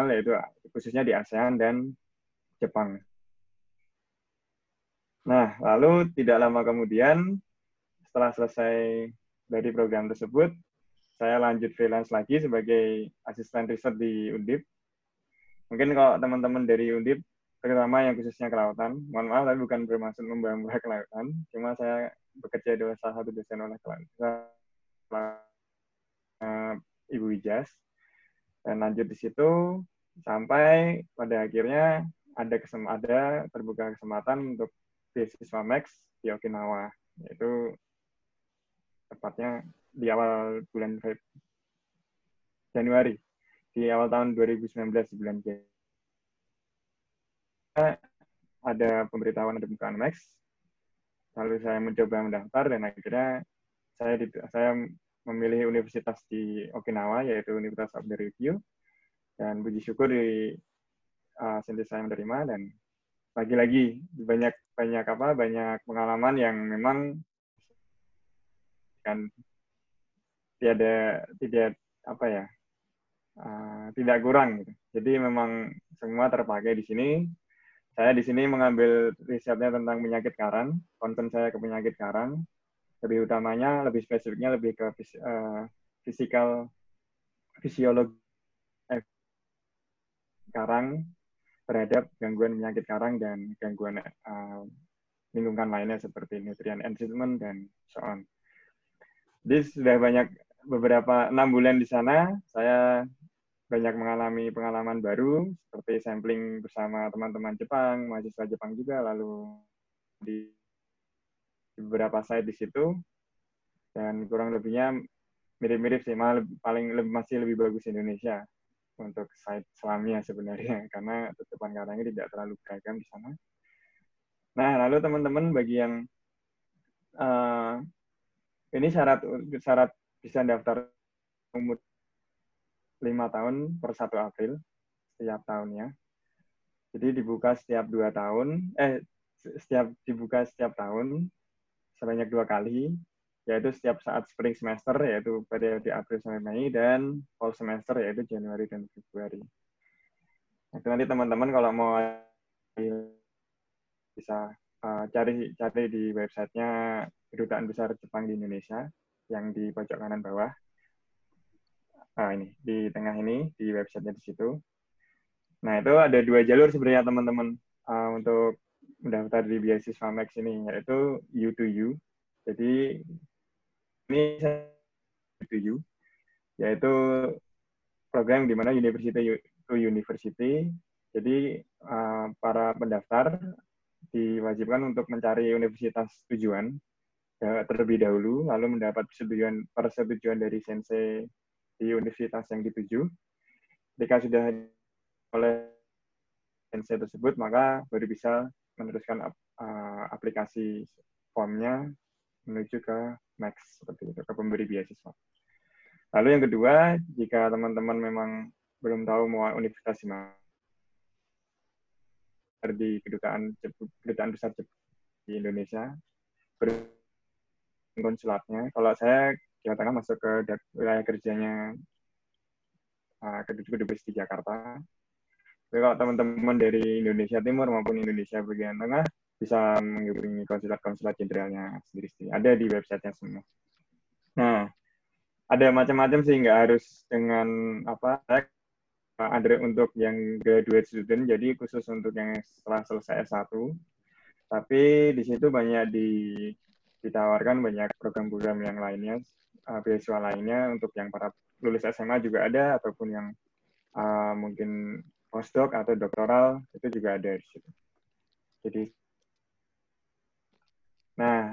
internasional yaitu khususnya di ASEAN dan Jepang. Nah, lalu tidak lama kemudian setelah selesai dari program tersebut, saya lanjut freelance lagi sebagai asisten riset di Undip. Mungkin kalau teman-teman dari Undip, terutama yang khususnya kelautan, mohon maaf tapi bukan bermaksud membangga kelautan, cuma saya bekerja di salah satu dosen oleh kelautan, uh, Ibu Ijas, dan lanjut di situ sampai pada akhirnya ada kesem ada terbuka kesempatan untuk beasiswa Max di Okinawa, yaitu tepatnya di awal bulan Januari, di awal tahun 2019 di bulan Januari. Ada pemberitahuan ada bukaan Max, lalu saya mencoba mendaftar dan akhirnya saya saya memilih universitas di Okinawa yaitu Universitas of the Review dan puji syukur di uh, saya menerima dan lagi-lagi banyak banyak apa banyak pengalaman yang memang kan tidak tidak apa ya uh, tidak kurang gitu. Jadi memang semua terpakai di sini. Saya di sini mengambil risetnya tentang penyakit karang, konten saya ke penyakit karang. Lebih utamanya, lebih spesifiknya lebih ke uh, fisikal fisiologi eh, karang terhadap gangguan penyakit karang dan gangguan uh, lingkungan lainnya seperti nutrient enrichment dan so on. Jadi sudah banyak beberapa enam bulan di sana, saya banyak mengalami pengalaman baru seperti sampling bersama teman-teman Jepang, mahasiswa Jepang juga, lalu di beberapa site di situ dan kurang lebihnya mirip-mirip sih, malah paling lebih, masih lebih bagus Indonesia untuk site selamnya sebenarnya karena tutupan karangnya tidak terlalu beragam di sana. Nah, lalu teman-teman bagi yang uh, ini syarat syarat bisa daftar umur lima tahun per 1 April setiap tahunnya. Jadi dibuka setiap dua tahun, eh setiap dibuka setiap tahun sebanyak dua kali, yaitu setiap saat spring semester yaitu periode April sampai Mei dan fall semester yaitu Januari dan Februari. Nah, nanti teman-teman kalau mau bisa uh, cari cari di websitenya Kedutaan Besar Jepang di Indonesia yang di pojok kanan bawah. Nah, ini di tengah ini di websitenya di situ. Nah itu ada dua jalur sebenarnya teman-teman uh, untuk mendaftar di beasiswa Max ini yaitu U to U. Jadi ini U to U yaitu program di mana University to University. Jadi uh, para pendaftar diwajibkan untuk mencari universitas tujuan Ya, terlebih dahulu, lalu mendapat persetujuan, persetujuan dari sensei di universitas yang dituju. Jika sudah oleh sensei tersebut, maka baru bisa meneruskan uh, aplikasi formnya menuju ke Max, seperti itu, ke pemberi beasiswa. Lalu yang kedua, jika teman-teman memang belum tahu mau universitas di mana, di kedutaan kedutaan besar di Indonesia, konsulatnya. Kalau saya Jawa Tengah masuk ke wilayah kerjanya uh, kedubes di Jakarta. Tapi kalau teman-teman dari Indonesia Timur maupun Indonesia bagian tengah bisa menghubungi konsulat-konsulat jenderalnya sendiri-sendiri. Ada di websitenya semua. Nah, ada macam-macam sih, nggak harus dengan apa ada untuk yang graduate student, jadi khusus untuk yang setelah selesai S1. Tapi di situ banyak di ditawarkan banyak program-program yang lainnya, uh, beasiswa lainnya untuk yang para lulus SMA juga ada, ataupun yang uh, mungkin postdoc atau doktoral, itu juga ada di situ. Jadi, nah,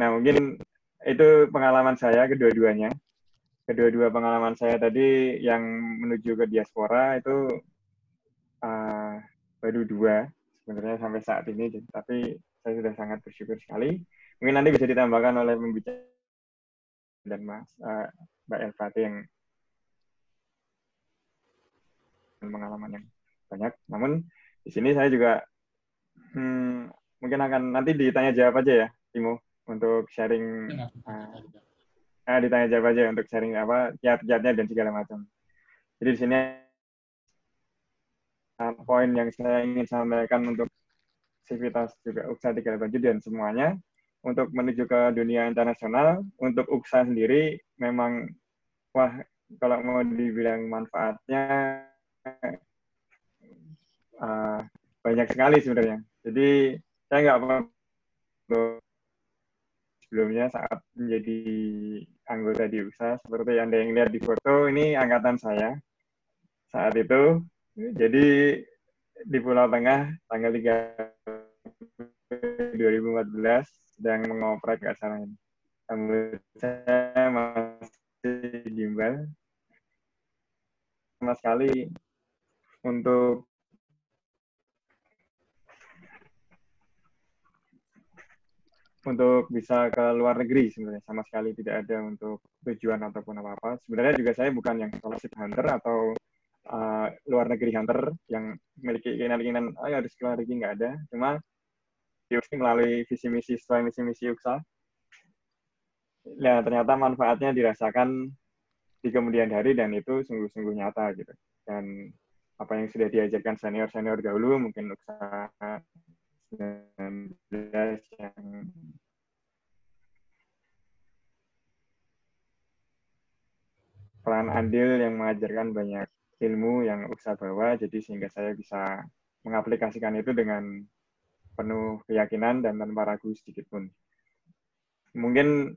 nah mungkin itu pengalaman saya kedua-duanya. Kedua-dua pengalaman saya tadi yang menuju ke diaspora itu uh, baru dua sebenarnya sampai saat ini, tapi saya sudah sangat bersyukur sekali. Mungkin nanti bisa ditambahkan oleh pembicara dan Mas uh, Mbak Elvati yang pengalaman yang banyak. Namun di sini saya juga hmm, mungkin akan nanti ditanya jawab aja ya, Timo, untuk sharing. Uh, uh, ditanya jawab aja untuk sharing apa kiat-kiatnya dan segala macam. Jadi di sini uh, poin yang saya ingin sampaikan untuk Civitas juga UKSA 387 dan semuanya untuk menuju ke dunia internasional untuk UKSA sendiri memang wah kalau mau dibilang manfaatnya uh, banyak sekali sebenarnya. Jadi saya nggak sebelumnya saat menjadi anggota di UKSA seperti yang ada yang lihat di foto ini angkatan saya saat itu jadi di Pulau Tengah tanggal 3 2014 sedang mengoprek ke sana ini. saya masih gimbal sama sekali untuk untuk bisa ke luar negeri sebenarnya sama sekali tidak ada untuk tujuan ataupun apa apa sebenarnya juga saya bukan yang scholarship hunter atau uh, luar negeri hunter yang memiliki keinginan-keinginan oh, ya harus keluar negeri nggak ada. Cuma UKSA melalui visi misi sesuai misi misi UKSA ya ternyata manfaatnya dirasakan di kemudian hari dan itu sungguh-sungguh nyata gitu. Dan apa yang sudah diajarkan senior senior dahulu mungkin UKSA yang peran andil yang mengajarkan banyak ilmu yang usaha bawa, jadi sehingga saya bisa mengaplikasikan itu dengan penuh keyakinan dan tanpa ragu sedikit pun. Mungkin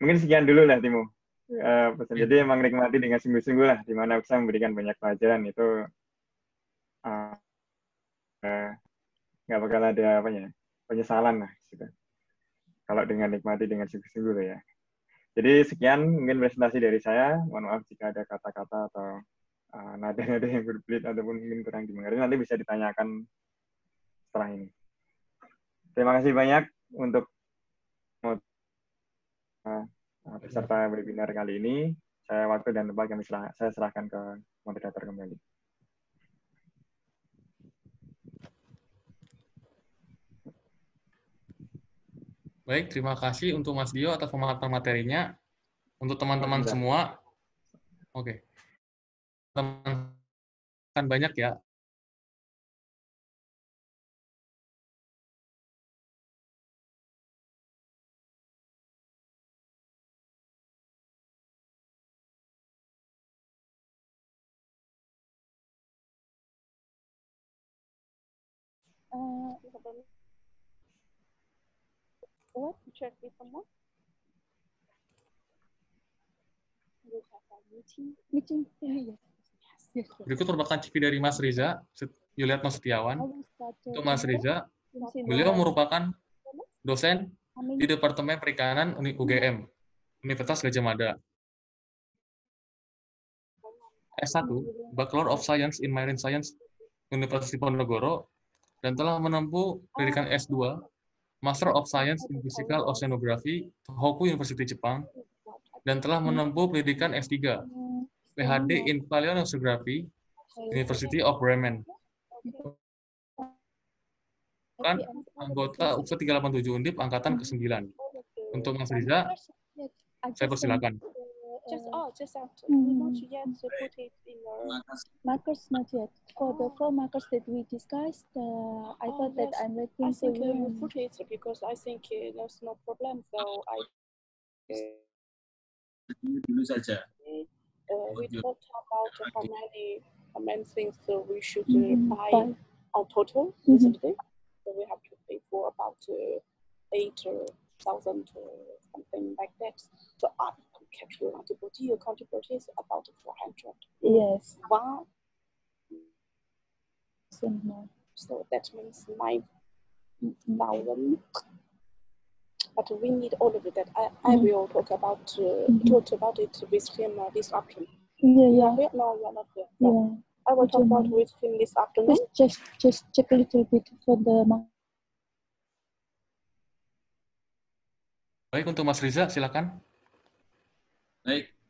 mungkin sekian dulu lah Timo. Uh, pesan. Jadi emang nikmati dengan sungguh-sungguh lah, di mana usaha memberikan banyak pelajaran itu uh, uh, nggak bakal ada apa ya penyesalan lah gitu. Kalau dengan nikmati dengan sungguh-sungguh ya. Jadi sekian mungkin presentasi dari saya. Mohon maaf jika ada kata-kata atau uh, nada-nada yang berbelit ataupun mungkin kurang dimengerti nanti bisa ditanyakan setelah ini. Terima kasih banyak untuk uh, peserta webinar kali ini. Saya waktu dan tempat kami serah, saya serahkan ke moderator kembali. Baik, terima kasih untuk Mas Dio atas pemaparan materinya. Untuk teman-teman semua, oke. Okay. Teman kan banyak ya. Uh, what to check with someone? Meeting. Meeting. Yeah, yes. Berikut merupakan CV dari Mas Riza, Yuliatno Setiawan. Untuk Mas Riza, beliau merupakan dosen di Departemen Perikanan UGM, Universitas Gajah Mada. S1, Bachelor of Science in Marine Science, Universitas Ponorogo, dan telah menempuh pendidikan S2 Master of Science in Physical Oceanography, Tohoku University Jepang, dan telah menempuh pendidikan S3, PhD in Paleoceanography, University of Bremen. Kan anggota UPSA 387 Undip angkatan ke-9. Untuk Mas Riza, saya persilakan. Just oh, just after. Mm. Not yet put it in the markers. Not yet. For the four markers that we discussed, uh, I oh, thought yes. that I'm waiting I think uh, you put it because I think uh, there's no problem. So I. Dulu saja. Uh, we talked about how many how many things so we should uh, mm -hmm. buy on total mm -hmm. So we have to pay for about uh, eight thousand something like that. So uh, capture antibody, your antibody is about 400. Yes. One. So that means 9,000. But we need all of it that. I, I mm. will talk about uh, mm -hmm. talk about it with him uh, this afternoon. Yeah, yeah. yeah. No, we are not here. Yeah. yeah. I will talk about with him this afternoon. Just, just, just check a little bit for the. Baik, untuk Mas Riza, silakan. Baik.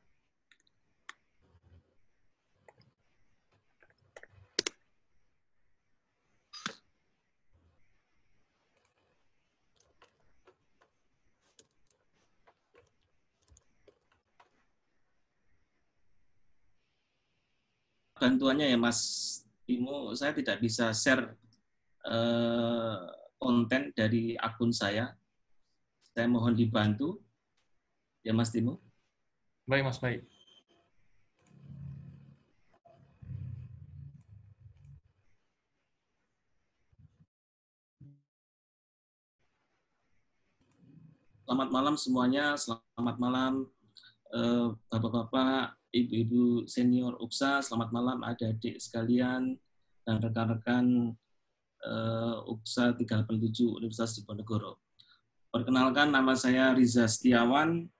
bantuannya ya Mas Timo, saya tidak bisa share eh, konten dari akun saya. Saya mohon dibantu. Ya Mas Timo. Baik, Mas, baik. Selamat malam semuanya. Selamat malam eh, Bapak-bapak, Ibu-ibu senior UKSA. Selamat malam adik-adik sekalian dan rekan-rekan eh, UKSA 387 Universitas Diponegoro. Perkenalkan nama saya Riza Setiawan,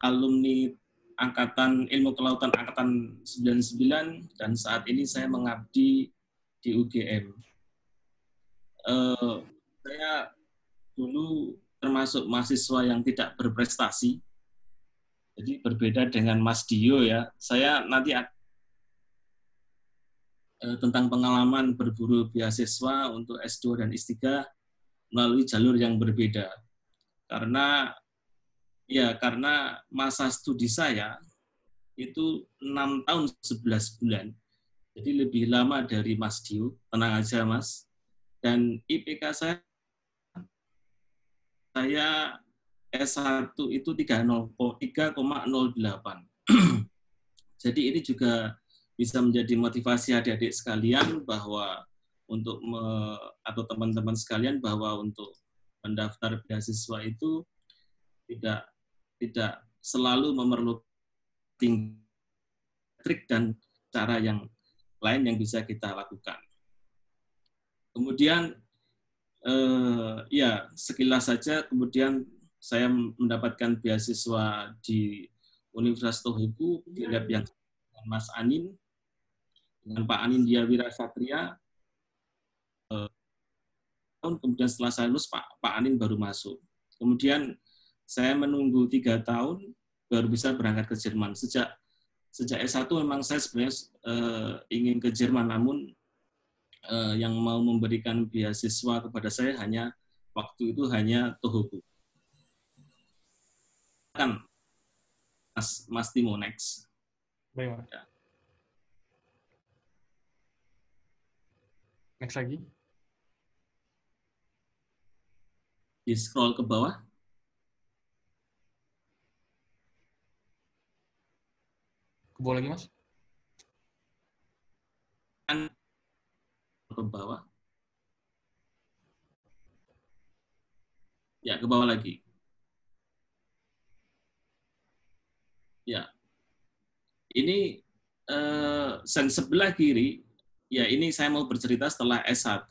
alumni Angkatan Ilmu Kelautan Angkatan 99 dan saat ini saya mengabdi di UGM. Eh, saya dulu termasuk mahasiswa yang tidak berprestasi. Jadi berbeda dengan Mas Dio ya. Saya nanti eh, tentang pengalaman berburu beasiswa untuk S2 dan S3 melalui jalur yang berbeda. Karena ya karena masa studi saya itu 6 tahun 11 bulan. Jadi lebih lama dari Mas Dio. Tenang aja Mas. Dan IPK saya saya S1 itu 3,08. Jadi ini juga bisa menjadi motivasi adik-adik sekalian bahwa untuk me, atau teman-teman sekalian bahwa untuk mendaftar beasiswa itu tidak tidak selalu memerlukan trik dan cara yang lain yang bisa kita lakukan. Kemudian eh, ya sekilas saja kemudian saya mendapatkan beasiswa di Universitas Tohoku di yang Mas Anin dengan Pak Anin Diawira Satria eh, kemudian setelah saya lulus Pak Pak Anin baru masuk kemudian saya menunggu tiga tahun baru bisa berangkat ke Jerman sejak sejak S1 memang saya sebenarnya eh, ingin ke Jerman namun uh, yang mau memberikan beasiswa kepada saya hanya waktu itu hanya Tohoku. Kan Mas Mas Timo next. Baik, Mas. Ya. Next lagi. Di scroll ke bawah. Ke bawah lagi, Mas. Kan ke bawah. Ya, ke bawah lagi. Ya. Ini eh, sen sebelah kiri, ya ini saya mau bercerita setelah S1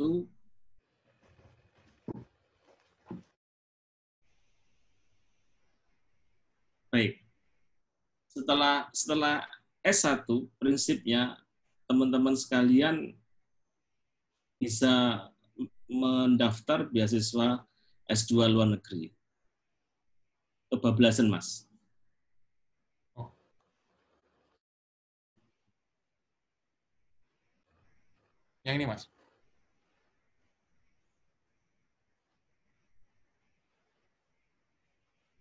Baik. Setelah setelah S1 prinsipnya teman-teman sekalian bisa mendaftar beasiswa S2 luar negeri. Kebablasan, Mas. Yang ini, Mas.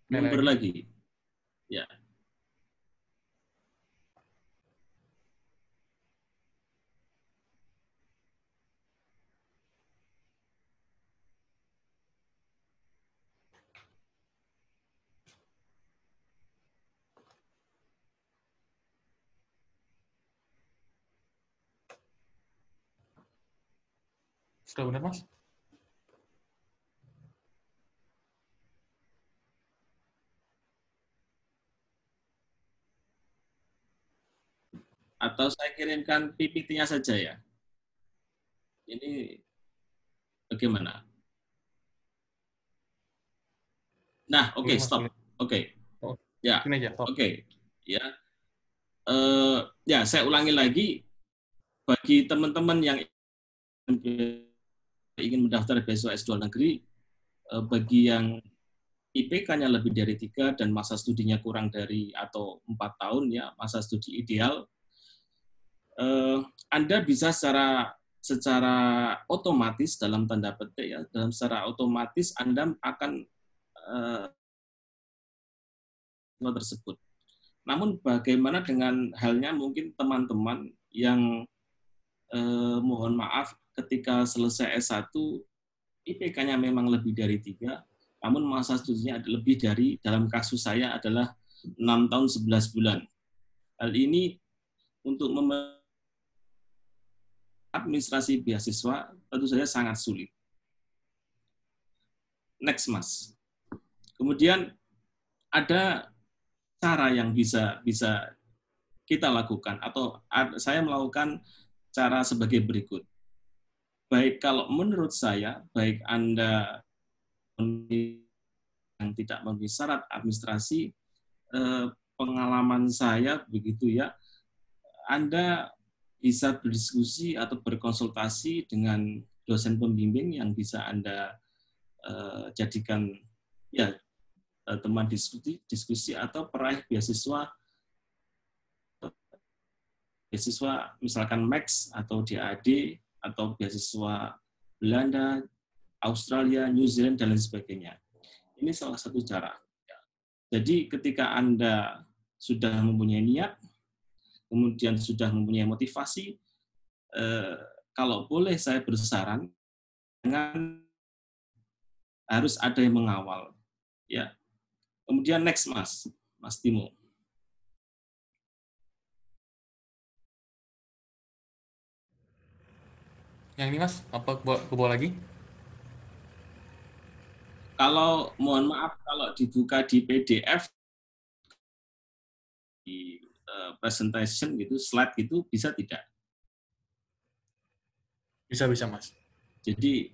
Mundur lagi. Ya. Sudah benar, Mas? Atau saya kirimkan PPT-nya saja ya. Ini bagaimana? Nah, oke, okay, Mas, stop. Oke. Okay. Oh, Ya, oke. Oke. Ya. Eh, ya, saya ulangi lagi bagi teman-teman yang ingin mendaftar beasiswa S2 negeri, eh, bagi yang IPK-nya lebih dari tiga dan masa studinya kurang dari atau empat tahun ya masa studi ideal, eh, Anda bisa secara secara otomatis dalam tanda petik ya dalam secara otomatis Anda akan eh, tersebut. namun bagaimana dengan halnya mungkin teman-teman yang eh, mohon maaf ketika selesai S1 IPK-nya memang lebih dari tiga, namun masa studinya ada lebih dari dalam kasus saya adalah 6 tahun 11 bulan. Hal ini untuk administrasi beasiswa tentu saja sangat sulit. Next, Mas. Kemudian ada cara yang bisa bisa kita lakukan atau saya melakukan cara sebagai berikut. Baik kalau menurut saya, baik Anda yang tidak memenuhi syarat administrasi, eh, pengalaman saya begitu ya, Anda bisa berdiskusi atau berkonsultasi dengan dosen pembimbing yang bisa Anda uh, jadikan ya uh, teman diskusi, diskusi atau peraih beasiswa beasiswa misalkan Max atau DAD atau beasiswa Belanda, Australia, New Zealand dan lain sebagainya. Ini salah satu cara. Jadi ketika Anda sudah mempunyai niat, kemudian sudah mempunyai motivasi, eh, kalau boleh saya bersaran, dengan harus ada yang mengawal. Ya. Kemudian next Mas, Mas Timo. Yang ini Mas, apa ke bawah lagi? Kalau mohon maaf kalau dibuka di PDF di Eh, presentation gitu, slide gitu bisa tidak? Bisa bisa mas. Jadi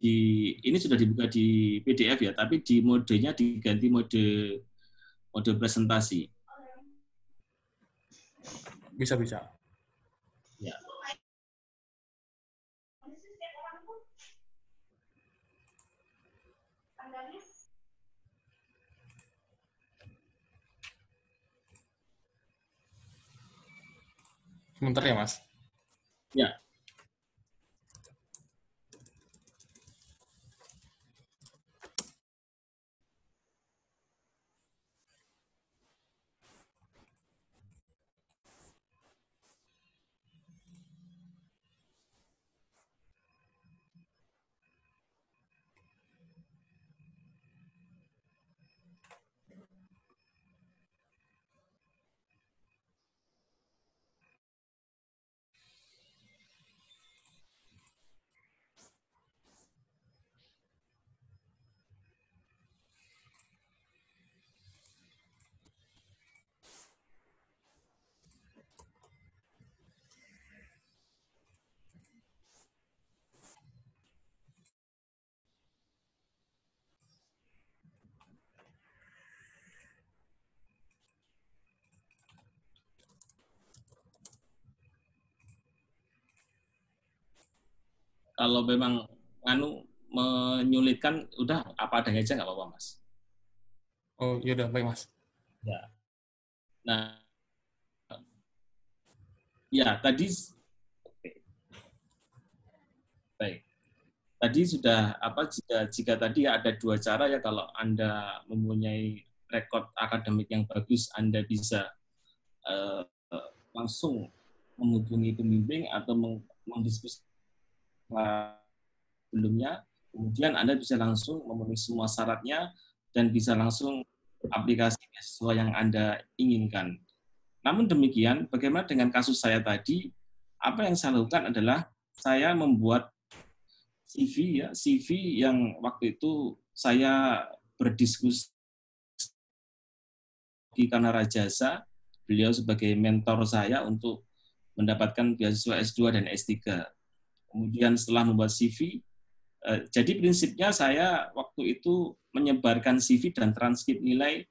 di ini sudah dibuka di PDF ya, tapi di modenya diganti mode mode presentasi. Bisa bisa. Ya. Sebentar ya, Mas. Ya. Kalau memang anu menyulitkan udah apa adanya aja nggak apa-apa mas. Oh yaudah baik mas. Ya. Nah ya tadi baik. Tadi sudah apa jika jika tadi ada dua cara ya kalau anda mempunyai rekod akademik yang bagus anda bisa uh, langsung menghubungi pembimbing atau mendiskusikan sebelumnya, kemudian Anda bisa langsung memenuhi semua syaratnya dan bisa langsung aplikasi sesuai yang Anda inginkan. Namun demikian, bagaimana dengan kasus saya tadi? Apa yang saya lakukan adalah saya membuat CV ya, CV yang waktu itu saya berdiskusi di Kanara Jasa, beliau sebagai mentor saya untuk mendapatkan beasiswa S2 dan S3 kemudian setelah membuat CV, eh, jadi prinsipnya saya waktu itu menyebarkan CV dan transkrip nilai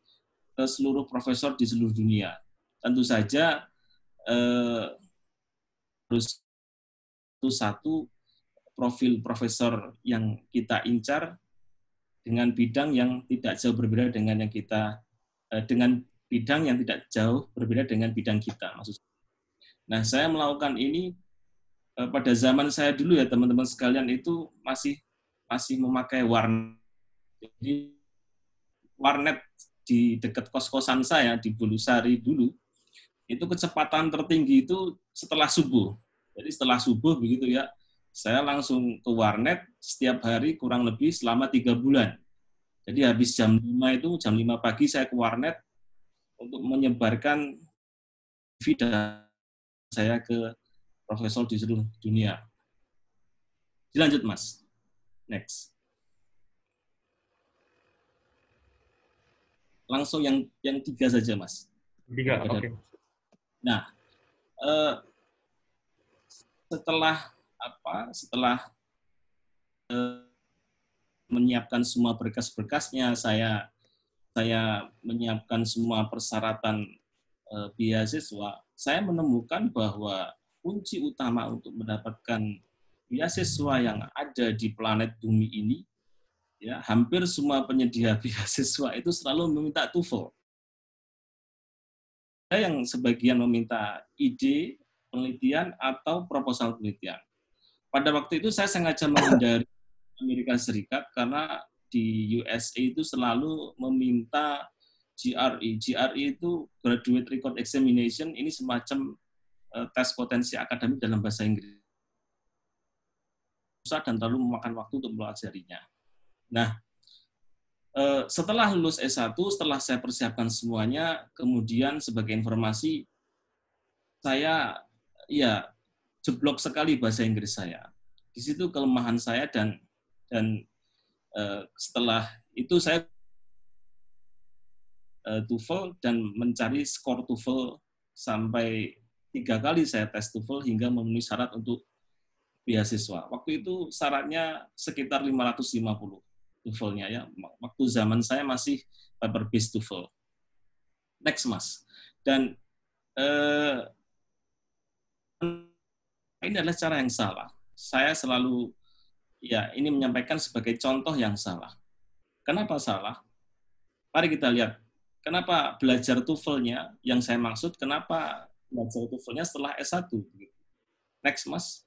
ke seluruh profesor di seluruh dunia. Tentu saja eh, harus satu profil profesor yang kita incar dengan bidang yang tidak jauh berbeda dengan yang kita eh, dengan bidang yang tidak jauh berbeda dengan bidang kita maksud. Nah, saya melakukan ini pada zaman saya dulu ya teman-teman sekalian itu masih masih memakai warnet. Jadi warnet di dekat kos-kosan saya di Bulusari dulu, itu kecepatan tertinggi itu setelah subuh. Jadi setelah subuh begitu ya, saya langsung ke warnet setiap hari kurang lebih selama tiga bulan. Jadi habis jam 5 itu, jam 5 pagi saya ke warnet untuk menyebarkan video saya ke profesor di seluruh dunia. Dilanjut, Mas. Next. Langsung yang yang tiga saja, Mas. Tiga, oke. Okay. Nah, eh, setelah apa? Setelah eh, menyiapkan semua berkas-berkasnya, saya saya menyiapkan semua persyaratan eh, beasiswa, saya menemukan bahwa kunci utama untuk mendapatkan beasiswa yang ada di planet bumi ini, ya hampir semua penyedia beasiswa itu selalu meminta TOEFL. Ada yang sebagian meminta ide penelitian atau proposal penelitian. Pada waktu itu saya sengaja menghindari Amerika Serikat karena di USA itu selalu meminta GRE. GRE itu Graduate Record Examination, ini semacam tes potensi akademik dalam bahasa Inggris susah dan terlalu memakan waktu untuk mempelajarinya. Nah, eh, setelah lulus S1, setelah saya persiapkan semuanya, kemudian sebagai informasi, saya ya jeblok sekali bahasa Inggris saya. Di situ kelemahan saya dan dan eh, setelah itu saya TOEFL dan mencari skor TOEFL sampai tiga kali saya tes TOEFL hingga memenuhi syarat untuk beasiswa. Waktu itu syaratnya sekitar 550 TOEFL-nya ya. Waktu zaman saya masih paper based TOEFL. Next Mas. Dan eh, ini adalah cara yang salah. Saya selalu ya ini menyampaikan sebagai contoh yang salah. Kenapa salah? Mari kita lihat. Kenapa belajar TOEFL-nya yang saya maksud kenapa belajar TOEFL-nya setelah S1 Next Mas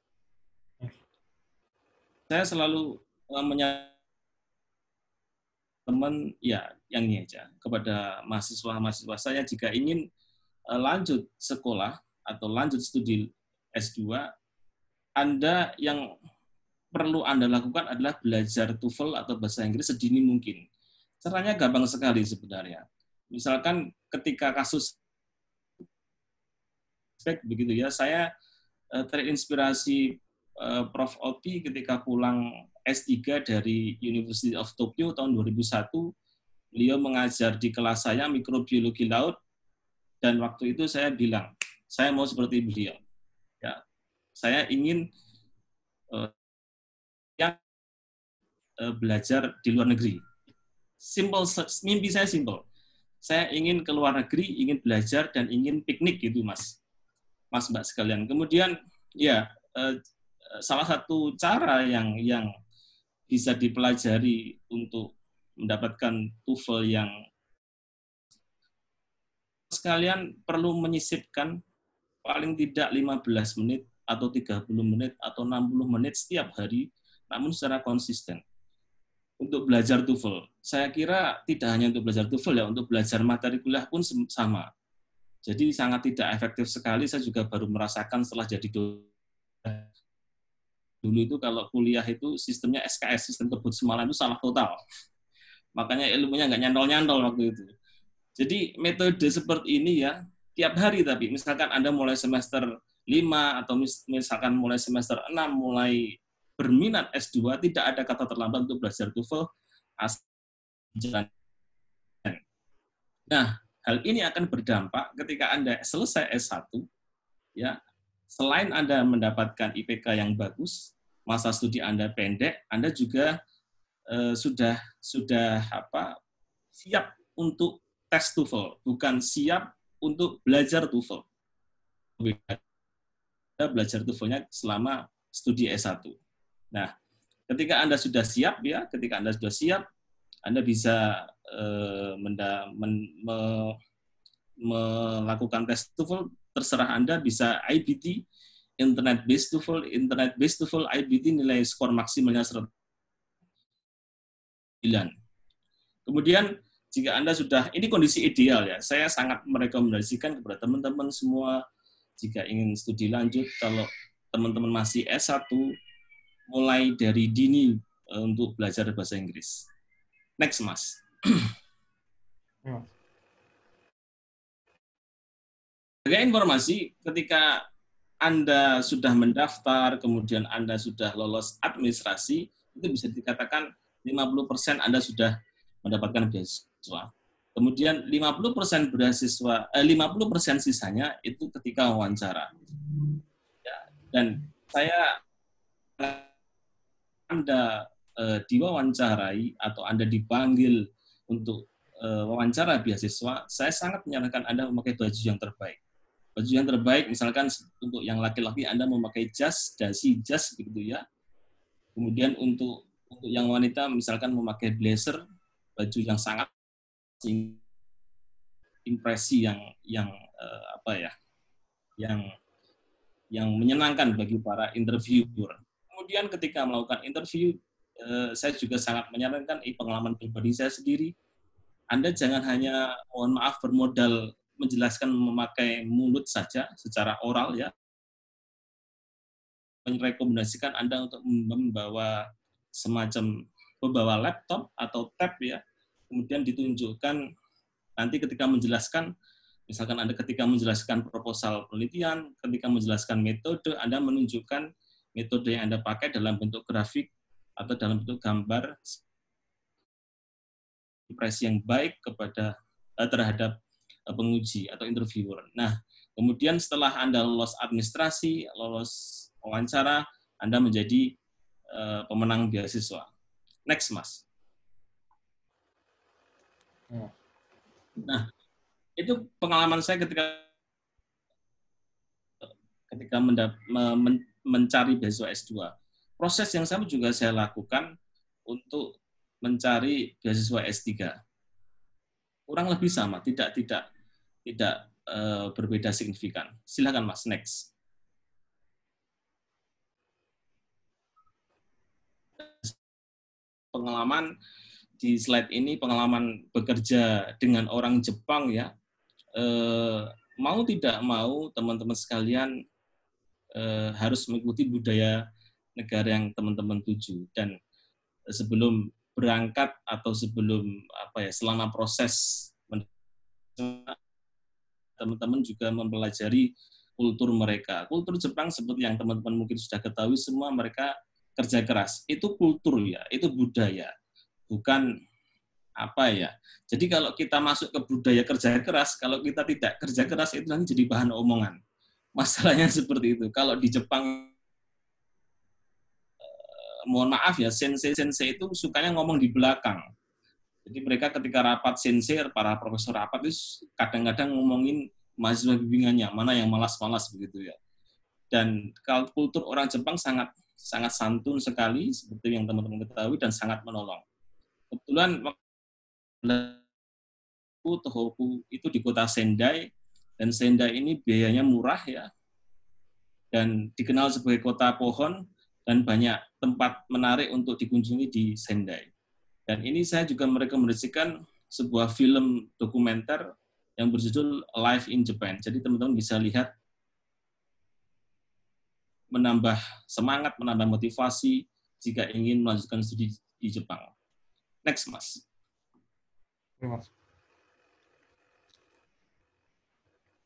saya selalu uh, teman ya yang ini aja kepada mahasiswa-mahasiswa saya jika ingin uh, lanjut sekolah atau lanjut studi S2 Anda yang perlu Anda lakukan adalah belajar TOEFL atau bahasa Inggris sedini mungkin. Caranya gampang sekali sebenarnya. Misalkan ketika kasus begitu ya, saya uh, terinspirasi Eh, Prof. Oti ketika pulang S3 dari University of Tokyo tahun 2001, beliau mengajar di kelas saya mikrobiologi laut, dan waktu itu saya bilang, saya mau seperti beliau. Ya, saya ingin uh, yang uh, belajar di luar negeri. Simple, mimpi saya simple. Saya ingin ke luar negeri, ingin belajar dan ingin piknik gitu, Mas. Mas Mbak sekalian. Kemudian ya salah satu cara yang yang bisa dipelajari untuk mendapatkan TOEFL yang sekalian perlu menyisipkan paling tidak 15 menit atau 30 menit atau 60 menit setiap hari namun secara konsisten untuk belajar TOEFL. Saya kira tidak hanya untuk belajar TOEFL ya, untuk belajar materi kuliah pun sama. Jadi sangat tidak efektif sekali. Saya juga baru merasakan setelah jadi dosen dulu itu kalau kuliah itu sistemnya SKS sistem kebut semalam itu salah total. Makanya ilmunya nggak nyantol-nyantol waktu itu. Jadi metode seperti ini ya tiap hari tapi. Misalkan anda mulai semester 5 atau misalkan mulai semester 6 mulai berminat S2 tidak ada kata terlambat untuk belajar TOEFL. Nah hal ini akan berdampak ketika anda selesai S1 ya selain Anda mendapatkan IPK yang bagus, masa studi Anda pendek, Anda juga eh, sudah sudah apa siap untuk tes TOEFL, bukan siap untuk belajar TOEFL. Belajar TOEFL-nya selama studi S1. Nah, ketika Anda sudah siap ya, ketika Anda sudah siap, Anda bisa eh, menda, men, me, melakukan tes TOEFL terserah Anda bisa IBT, Internet Based TOEFL, Internet Based TOEFL, IBT nilai skor maksimalnya 109. Kemudian jika Anda sudah, ini kondisi ideal ya, saya sangat merekomendasikan kepada teman-teman semua, jika ingin studi lanjut, kalau teman-teman masih S1, mulai dari dini eh, untuk belajar bahasa Inggris. Next, Mas. Sebagai informasi, ketika Anda sudah mendaftar, kemudian Anda sudah lolos administrasi, itu bisa dikatakan 50% Anda sudah mendapatkan beasiswa. Kemudian 50% beasiswa, eh, 50% sisanya itu ketika wawancara. Ya, dan saya Anda eh, diwawancarai atau Anda dipanggil untuk eh, wawancara beasiswa, saya sangat menyarankan Anda memakai baju yang terbaik baju yang terbaik misalkan untuk yang laki-laki Anda memakai jas, dasi jas begitu ya. Kemudian untuk untuk yang wanita misalkan memakai blazer, baju yang sangat impresi yang yang uh, apa ya? yang yang menyenangkan bagi para interviewer. Kemudian ketika melakukan interview, uh, saya juga sangat menyarankan eh, pengalaman pribadi saya sendiri. Anda jangan hanya mohon maaf bermodal menjelaskan memakai mulut saja secara oral ya merekomendasikan Anda untuk membawa semacam membawa laptop atau tab ya kemudian ditunjukkan nanti ketika menjelaskan misalkan Anda ketika menjelaskan proposal penelitian ketika menjelaskan metode Anda menunjukkan metode yang Anda pakai dalam bentuk grafik atau dalam bentuk gambar impresi yang baik kepada eh, terhadap Eh, penguji atau interviewer. Nah, kemudian setelah Anda lolos administrasi, lolos wawancara, Anda menjadi uh, pemenang beasiswa. Next, Mas. Hmm. Nah, itu pengalaman saya ketika ketika mendap, men, mencari beasiswa S2. Proses yang sama juga saya lakukan untuk mencari beasiswa S3 kurang lebih sama, tidak tidak tidak uh, berbeda signifikan. Silakan Mas, next. Pengalaman di slide ini pengalaman bekerja dengan orang Jepang ya. Uh, mau tidak mau teman-teman sekalian uh, harus mengikuti budaya negara yang teman-teman tuju dan sebelum berangkat atau sebelum apa ya selama proses teman-teman juga mempelajari kultur mereka. Kultur Jepang seperti yang teman-teman mungkin sudah ketahui semua mereka kerja keras. Itu kultur ya, itu budaya. Bukan apa ya. Jadi kalau kita masuk ke budaya kerja keras, kalau kita tidak kerja keras itu nanti jadi bahan omongan. Masalahnya seperti itu. Kalau di Jepang mohon maaf ya, sensei-sensei itu sukanya ngomong di belakang. Jadi mereka ketika rapat sensei, para profesor rapat itu kadang-kadang ngomongin mahasiswa bimbingannya, mana yang malas-malas begitu ya. Dan kultur orang Jepang sangat sangat santun sekali, seperti yang teman-teman ketahui, dan sangat menolong. Kebetulan Tohoku itu di kota Sendai, dan Sendai ini biayanya murah ya, dan dikenal sebagai kota pohon, dan banyak tempat menarik untuk dikunjungi di Sendai. Dan ini saya juga merekomendasikan sebuah film dokumenter yang berjudul Life in Japan. Jadi teman-teman bisa lihat menambah semangat, menambah motivasi jika ingin melanjutkan studi di Jepang. Next, Mas. Mas.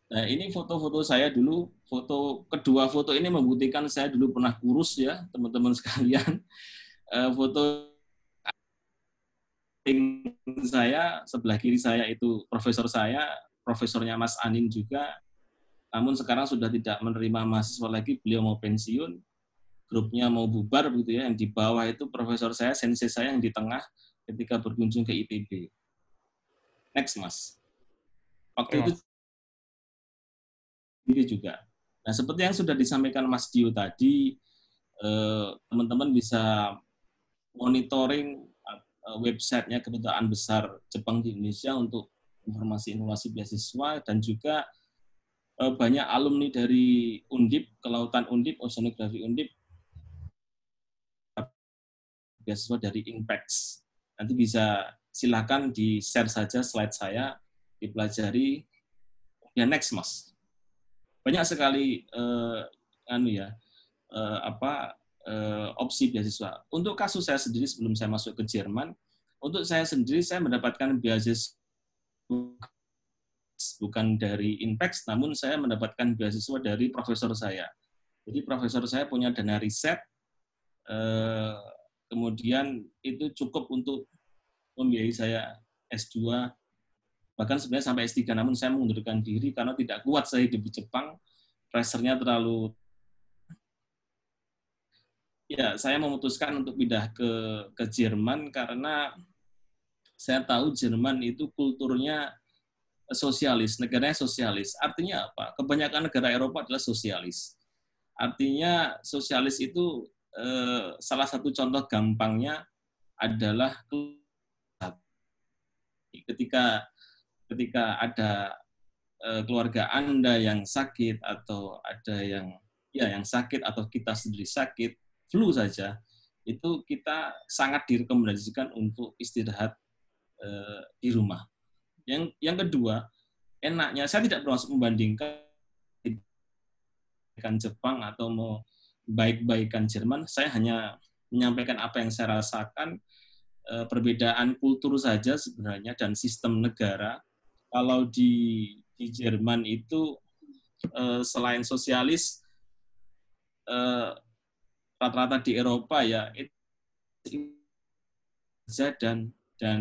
Nah, ini foto-foto saya dulu. Foto kedua foto ini membuktikan saya dulu pernah kurus ya, teman-teman sekalian. Uh, foto saya sebelah kiri saya itu profesor saya, profesornya Mas Anin juga. Namun sekarang sudah tidak menerima mahasiswa lagi, beliau mau pensiun, grupnya mau bubar begitu ya. Yang di bawah itu profesor saya, sensei saya yang di tengah ketika berkunjung ke ITB. Next, Mas. Waktu itu ini juga. Nah, seperti yang sudah disampaikan Mas Dio tadi, eh, teman-teman bisa monitoring eh, websitenya Kedutaan Besar Jepang di Indonesia untuk informasi-informasi beasiswa dan juga eh, banyak alumni dari Undip, Kelautan Undip, Oceanografi Undip, beasiswa dari Inpex. Nanti bisa silakan di-share saja slide saya, dipelajari. Ya next, Mas. Banyak sekali eh, anu ya, eh, apa eh, opsi beasiswa. Untuk kasus saya sendiri sebelum saya masuk ke Jerman, untuk saya sendiri saya mendapatkan beasiswa bukan dari Inpex, namun saya mendapatkan beasiswa dari profesor saya. Jadi profesor saya punya dana riset, eh, kemudian itu cukup untuk membiayai saya S2, bahkan sebenarnya sampai S3, namun saya mengundurkan diri karena tidak kuat saya hidup di Jepang, pressure-nya terlalu ya saya memutuskan untuk pindah ke ke Jerman karena saya tahu Jerman itu kulturnya sosialis, negaranya sosialis. Artinya apa? Kebanyakan negara Eropa adalah sosialis. Artinya sosialis itu eh, salah satu contoh gampangnya adalah ketika ketika ada eh, keluarga Anda yang sakit atau ada yang ya yang sakit atau kita sendiri sakit, flu saja, itu kita sangat direkomendasikan untuk istirahat eh, di rumah. Yang yang kedua, enaknya saya tidak bermaksud membandingkan Jepang atau mau baik-baikan Jerman, saya hanya menyampaikan apa yang saya rasakan eh, perbedaan kultur saja sebenarnya dan sistem negara. Kalau di di Jerman itu eh, selain sosialis eh, rata-rata di Eropa ya itu dan dan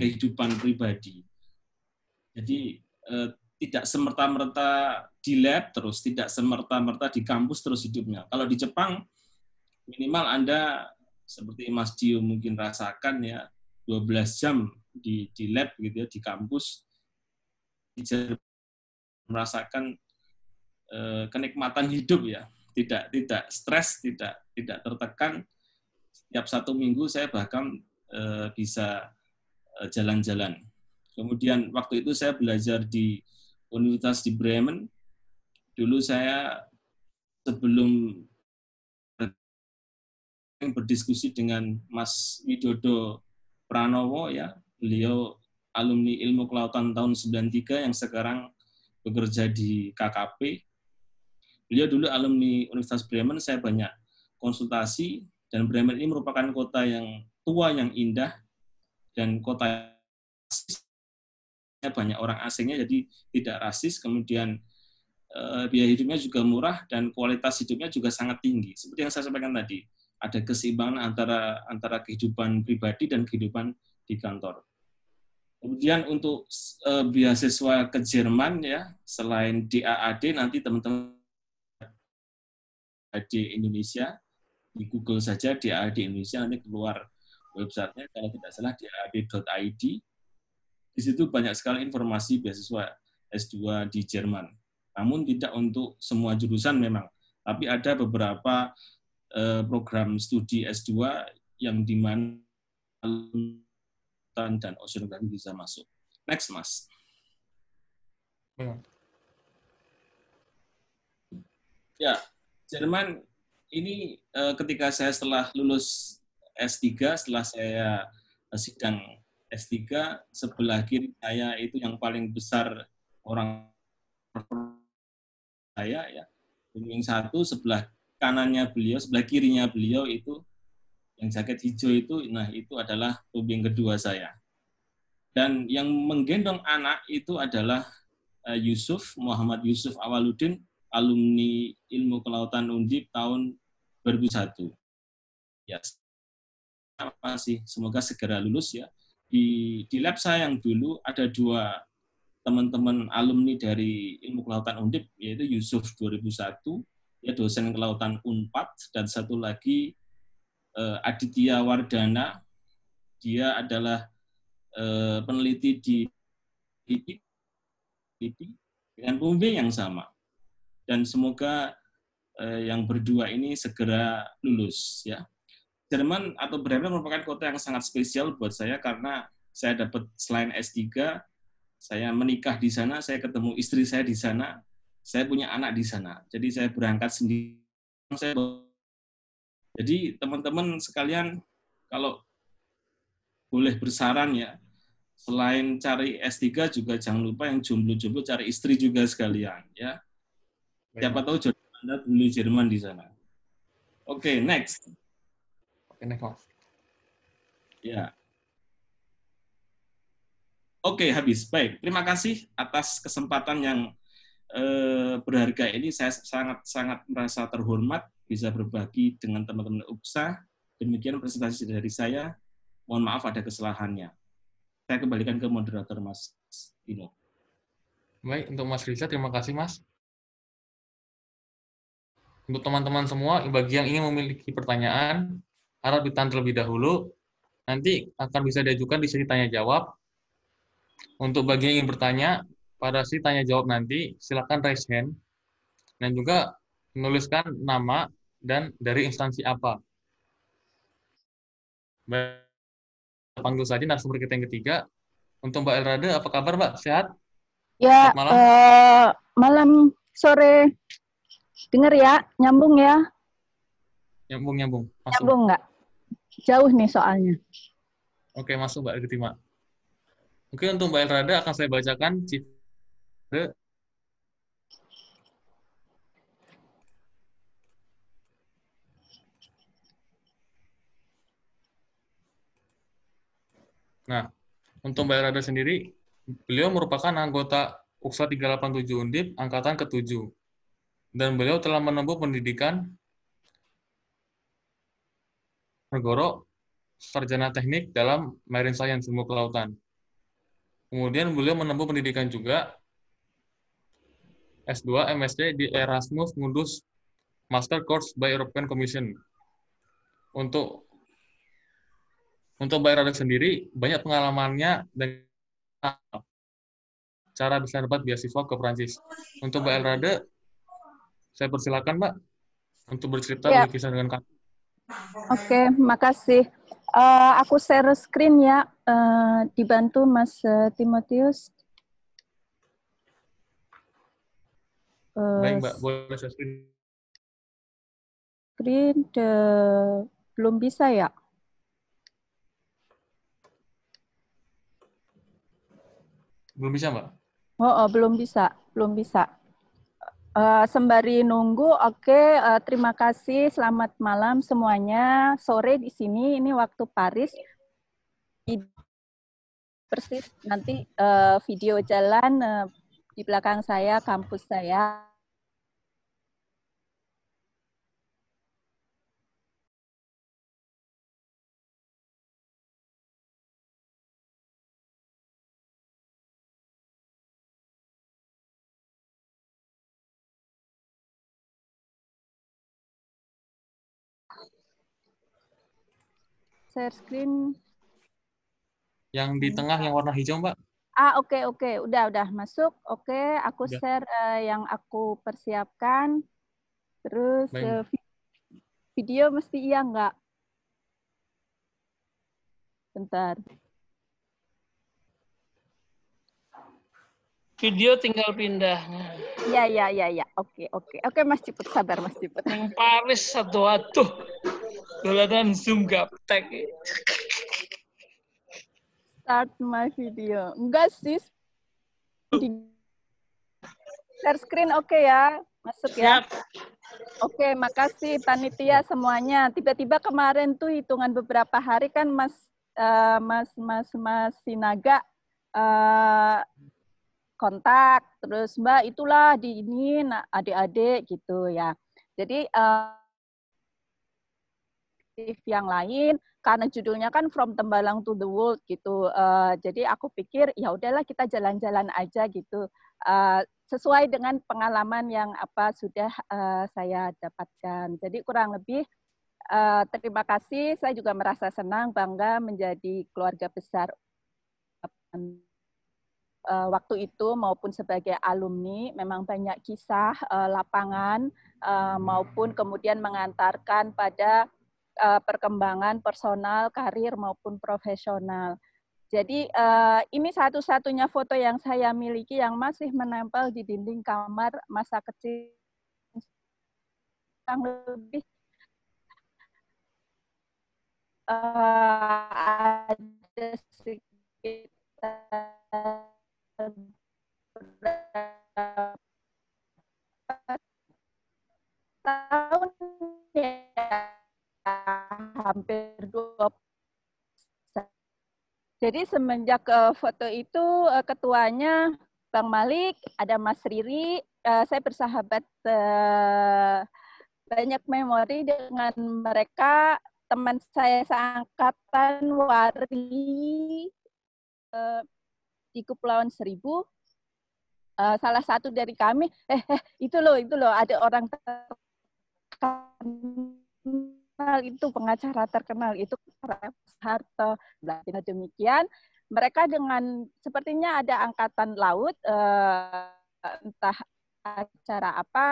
kehidupan pribadi. Jadi tidak semerta-merta di lab terus, tidak semerta-merta di kampus terus hidupnya. Kalau di Jepang, minimal Anda seperti Mas Dio mungkin rasakan ya, 12 jam di, di lab gitu ya, di kampus, merasakan eh, kenikmatan hidup ya, tidak tidak stres, tidak tidak tertekan. Setiap satu minggu saya bahkan eh, bisa eh, jalan-jalan. Kemudian waktu itu saya belajar di Universitas di Bremen. Dulu saya sebelum berdiskusi dengan Mas Widodo Pranowo ya, beliau alumni ilmu kelautan tahun 93 yang sekarang bekerja di KKP. Beliau dulu alumni Universitas Bremen, saya banyak konsultasi dan Bremen ini merupakan kota yang tua yang indah dan kota banyak orang asingnya jadi tidak rasis. Kemudian eh, biaya hidupnya juga murah dan kualitas hidupnya juga sangat tinggi. Seperti yang saya sampaikan tadi ada keseimbangan antara antara kehidupan pribadi dan kehidupan di kantor kemudian untuk uh, beasiswa ke Jerman ya selain DAAD nanti teman-teman di Indonesia di Google saja DAAD Indonesia nanti keluar websitenya kalau tidak salah daad.id di situ banyak sekali informasi beasiswa S2 di Jerman. Namun tidak untuk semua jurusan memang, tapi ada beberapa eh, program studi S2 yang di mana dan oceanografi bisa masuk. Next, Mas. Ya, Jerman ini eh, ketika saya setelah lulus S3, setelah saya sidang S3 sebelah kiri saya itu yang paling besar orang saya ya. Yang satu sebelah kanannya beliau, sebelah kirinya beliau itu yang jaket hijau itu, nah itu adalah pembimbing kedua saya. Dan yang menggendong anak itu adalah eh, Yusuf, Muhammad Yusuf Awaludin, alumni ilmu kelautan Undip tahun 2001. Ya, masih semoga segera lulus ya di di lab saya yang dulu ada dua teman-teman alumni dari ilmu kelautan Undip yaitu Yusuf 2001 ya dosen kelautan Unpad dan satu lagi eh, Aditya Wardana dia adalah eh, peneliti di LIPI dengan pembimbing yang sama dan semoga eh, yang berdua ini segera lulus ya Jerman atau Bremen merupakan kota yang sangat spesial buat saya karena saya dapat selain S3, saya menikah di sana, saya ketemu istri saya di sana, saya punya anak di sana. Jadi saya berangkat sendiri. Saya jadi teman-teman sekalian kalau boleh bersaran ya. Selain cari S3 juga jangan lupa yang jomblo-jomblo cari istri juga sekalian ya. Siapa tahu jodoh Anda dulu Jerman di sana. Oke, okay, next. Oke, next, Mas. Ya. Oke, okay, habis. Baik, terima kasih atas kesempatan yang eh, berharga ini. Saya sangat-sangat merasa terhormat bisa berbagi dengan teman-teman UPSA. Demikian presentasi dari saya. Mohon maaf ada kesalahannya. Saya kembalikan ke moderator Mas Dino. Baik, untuk Mas Riza, terima kasih Mas. Untuk teman-teman semua, bagi yang ingin memiliki pertanyaan, harap ditahan terlebih dahulu. Nanti akan bisa diajukan di sesi tanya-jawab. Untuk bagi yang ingin bertanya, pada sesi tanya-jawab nanti, silakan raise hand. Dan juga menuliskan nama dan dari instansi apa. Baik panggil saja narasumber kita yang ketiga. Untuk Mbak Elrada, apa kabar Mbak? Sehat? Ya, malam. Uh, malam sore. Dengar ya, nyambung ya. Nyambung, nyambung. Masuk. Nyambung nggak? Jauh nih soalnya. Oke, masuk Mbak Ketima. Mungkin untuk Mbak Elrada akan saya bacakan Nah, untuk Mbak Rada sendiri, beliau merupakan anggota UKSA 387 Undip angkatan ke-7. Dan beliau telah menempuh pendidikan Negoro Sarjana Teknik dalam Marine Science, ilmu kelautan. Kemudian beliau menempuh pendidikan juga S2 MSc di Erasmus Mundus Master Course by European Commission. Untuk untuk Mbak Rada sendiri, banyak pengalamannya dan cara bisa dapat beasiswa ke Prancis. Untuk Mbak Elrada, saya persilakan Mbak untuk bercerita ya. berkisah dengan kami. Oke, makasih. Uh, aku share screen ya, uh, dibantu Mas uh, Timotius. Uh, Baik Mbak, boleh share screen. Screen de... belum bisa ya? Belum bisa, Mbak? Oh, oh belum bisa, belum bisa. Uh, sembari nunggu, oke, okay, uh, eh, terima kasih, selamat malam semuanya. Sore di sini, ini waktu Paris. Persis nanti uh, video jalan uh, di belakang saya, kampus saya. Share screen. Yang di tengah yang warna hijau, Mbak. Ah, oke, okay, oke. Okay. Udah, udah masuk. Oke, okay, aku udah. share uh, yang aku persiapkan. Terus uh, video mesti iya nggak? Bentar. Video tinggal pindah. Iya, iya, iya, iya. Oke, oke. Oke, Mas Ciput, sabar Mas Ciput. Yang Paris satu atuh. Dolanan Zoom gaptek. Start my video. Enggak sih. Share screen oke okay ya. Masuk ya. Oke, okay, makasih panitia semuanya. Tiba-tiba kemarin tuh hitungan beberapa hari kan Mas uh, Mas Mas Mas Sinaga uh, kontak terus Mbak itulah di ini adik-adik gitu ya. Jadi uh, yang lain karena judulnya kan From Tembalang to the World gitu. Uh, jadi aku pikir ya udahlah kita jalan-jalan aja gitu. Uh, sesuai dengan pengalaman yang apa sudah uh, saya dapatkan. Jadi kurang lebih uh, terima kasih. Saya juga merasa senang bangga menjadi keluarga besar waktu itu maupun sebagai alumni memang banyak kisah lapangan maupun kemudian mengantarkan pada uh, perkembangan personal, karir maupun profesional. Jadi uh, ini satu-satunya foto yang saya miliki yang masih menempel di dinding kamar masa kecil yang lebih uh, ada sekitar hampir dua jadi semenjak uh, foto itu uh, ketuanya Bang Malik, ada Mas Riri, uh, saya bersahabat banyak memori dengan mereka, teman saya seangkatan Wari uh, di Kepulauan Seribu. Salah satu dari kami, eh, eh itu loh, itu loh, ada orang terkenal itu pengacara terkenal itu Harto. Blatino demikian mereka dengan sepertinya ada angkatan laut eh, entah acara apa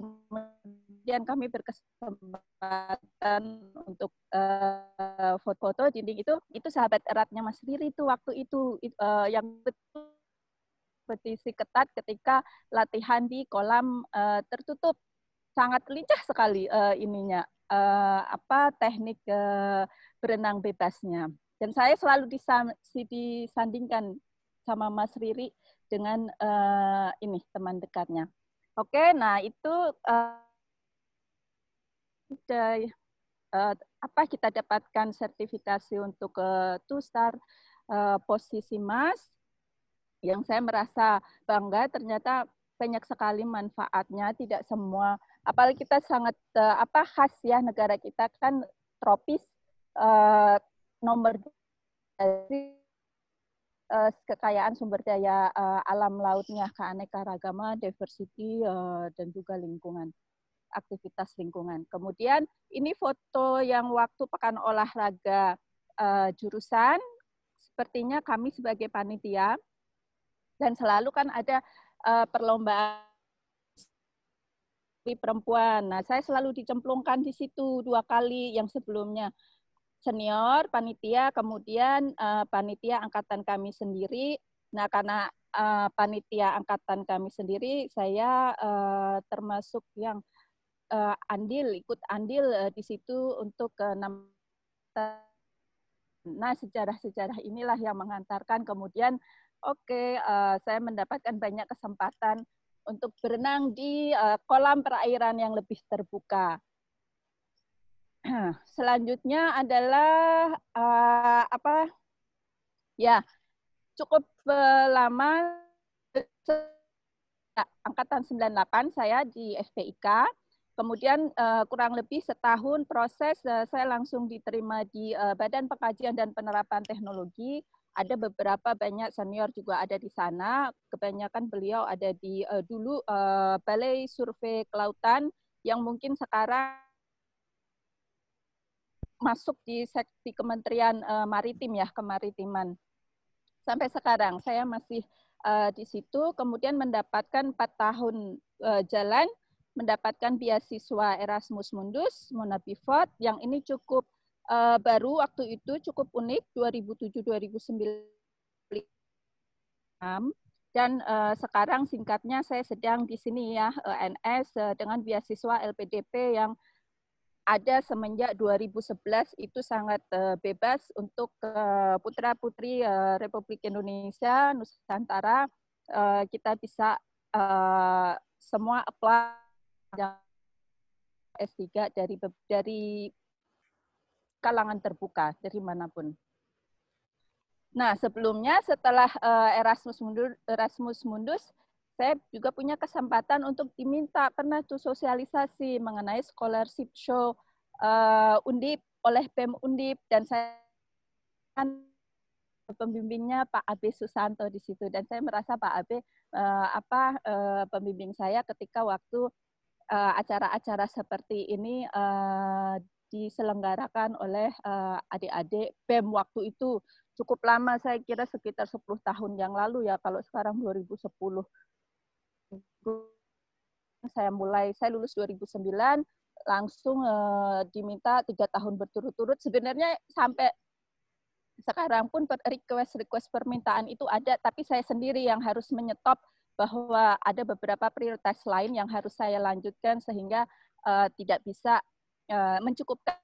kemudian kami berkesempatan untuk uh, foto-foto dinding itu. Itu sahabat eratnya Mas Riri itu waktu itu uh, yang betul kompetisi ketat ketika latihan di kolam uh, tertutup sangat lincah sekali uh, ininya uh, apa teknik uh, berenang bebasnya. Dan saya selalu disandingkan sama Mas Riri dengan uh, ini teman dekatnya. Oke nah itu uh, apa kita dapatkan sertifikasi untuk uh, two star uh, posisi mas. Yang saya merasa bangga ternyata banyak sekali manfaatnya. Tidak semua apalagi kita sangat uh, apa khas ya negara kita kan tropis uh, nomor uh, kekayaan sumber daya uh, alam lautnya keanekaragaman diversity uh, dan juga lingkungan aktivitas lingkungan. Kemudian ini foto yang waktu pekan olahraga uh, jurusan sepertinya kami sebagai panitia dan selalu kan ada uh, perlombaan perempuan. Nah, saya selalu dicemplungkan di situ dua kali yang sebelumnya senior panitia, kemudian uh, panitia angkatan kami sendiri. Nah, karena uh, panitia angkatan kami sendiri, saya uh, termasuk yang uh, andil, ikut andil uh, di situ untuk uh, Nah, sejarah-sejarah inilah yang mengantarkan kemudian oke, okay, uh, saya mendapatkan banyak kesempatan untuk berenang di uh, kolam perairan yang lebih terbuka. Selanjutnya adalah uh, apa? Ya, cukup uh, lama angkatan 98 saya di FPIK. Kemudian kurang lebih setahun proses saya langsung diterima di Badan Pengkajian dan Penerapan Teknologi ada beberapa banyak senior juga ada di sana. Kebanyakan beliau ada di uh, dulu uh, Balai Survei Kelautan yang mungkin sekarang masuk di seksi Kementerian uh, Maritim ya, kemaritiman. Sampai sekarang saya masih uh, di situ, kemudian mendapatkan empat tahun uh, jalan, mendapatkan beasiswa Erasmus Mundus, Mona Pivot, yang ini cukup uh, baru waktu itu cukup unik 2007-2009 dan uh, sekarang singkatnya saya sedang di sini ya ENS uh, dengan beasiswa LPDP yang ada semenjak 2011 itu sangat uh, bebas untuk uh, putra-putri uh, Republik Indonesia Nusantara. Uh, kita bisa uh, semua apply. S3 dari dari kalangan terbuka dari mana pun. Nah, sebelumnya setelah uh, Erasmus Mundus, Erasmus Mundus, saya juga punya kesempatan untuk diminta pernah tuh sosialisasi mengenai scholarship show uh, Undip oleh BEM Undip dan saya kan pembimbingnya Pak Abe Susanto di situ dan saya merasa Pak Abe uh, apa uh, pembimbing saya ketika waktu acara-acara uh, seperti ini uh, diselenggarakan oleh uh, adik-adik BEM waktu itu. Cukup lama saya kira sekitar 10 tahun yang lalu ya kalau sekarang 2010 saya mulai saya lulus 2009 langsung uh, diminta tiga tahun berturut-turut. Sebenarnya sampai sekarang pun request request permintaan itu ada tapi saya sendiri yang harus menyetop bahwa ada beberapa prioritas lain yang harus saya lanjutkan sehingga uh, tidak bisa Eh, mencukupkan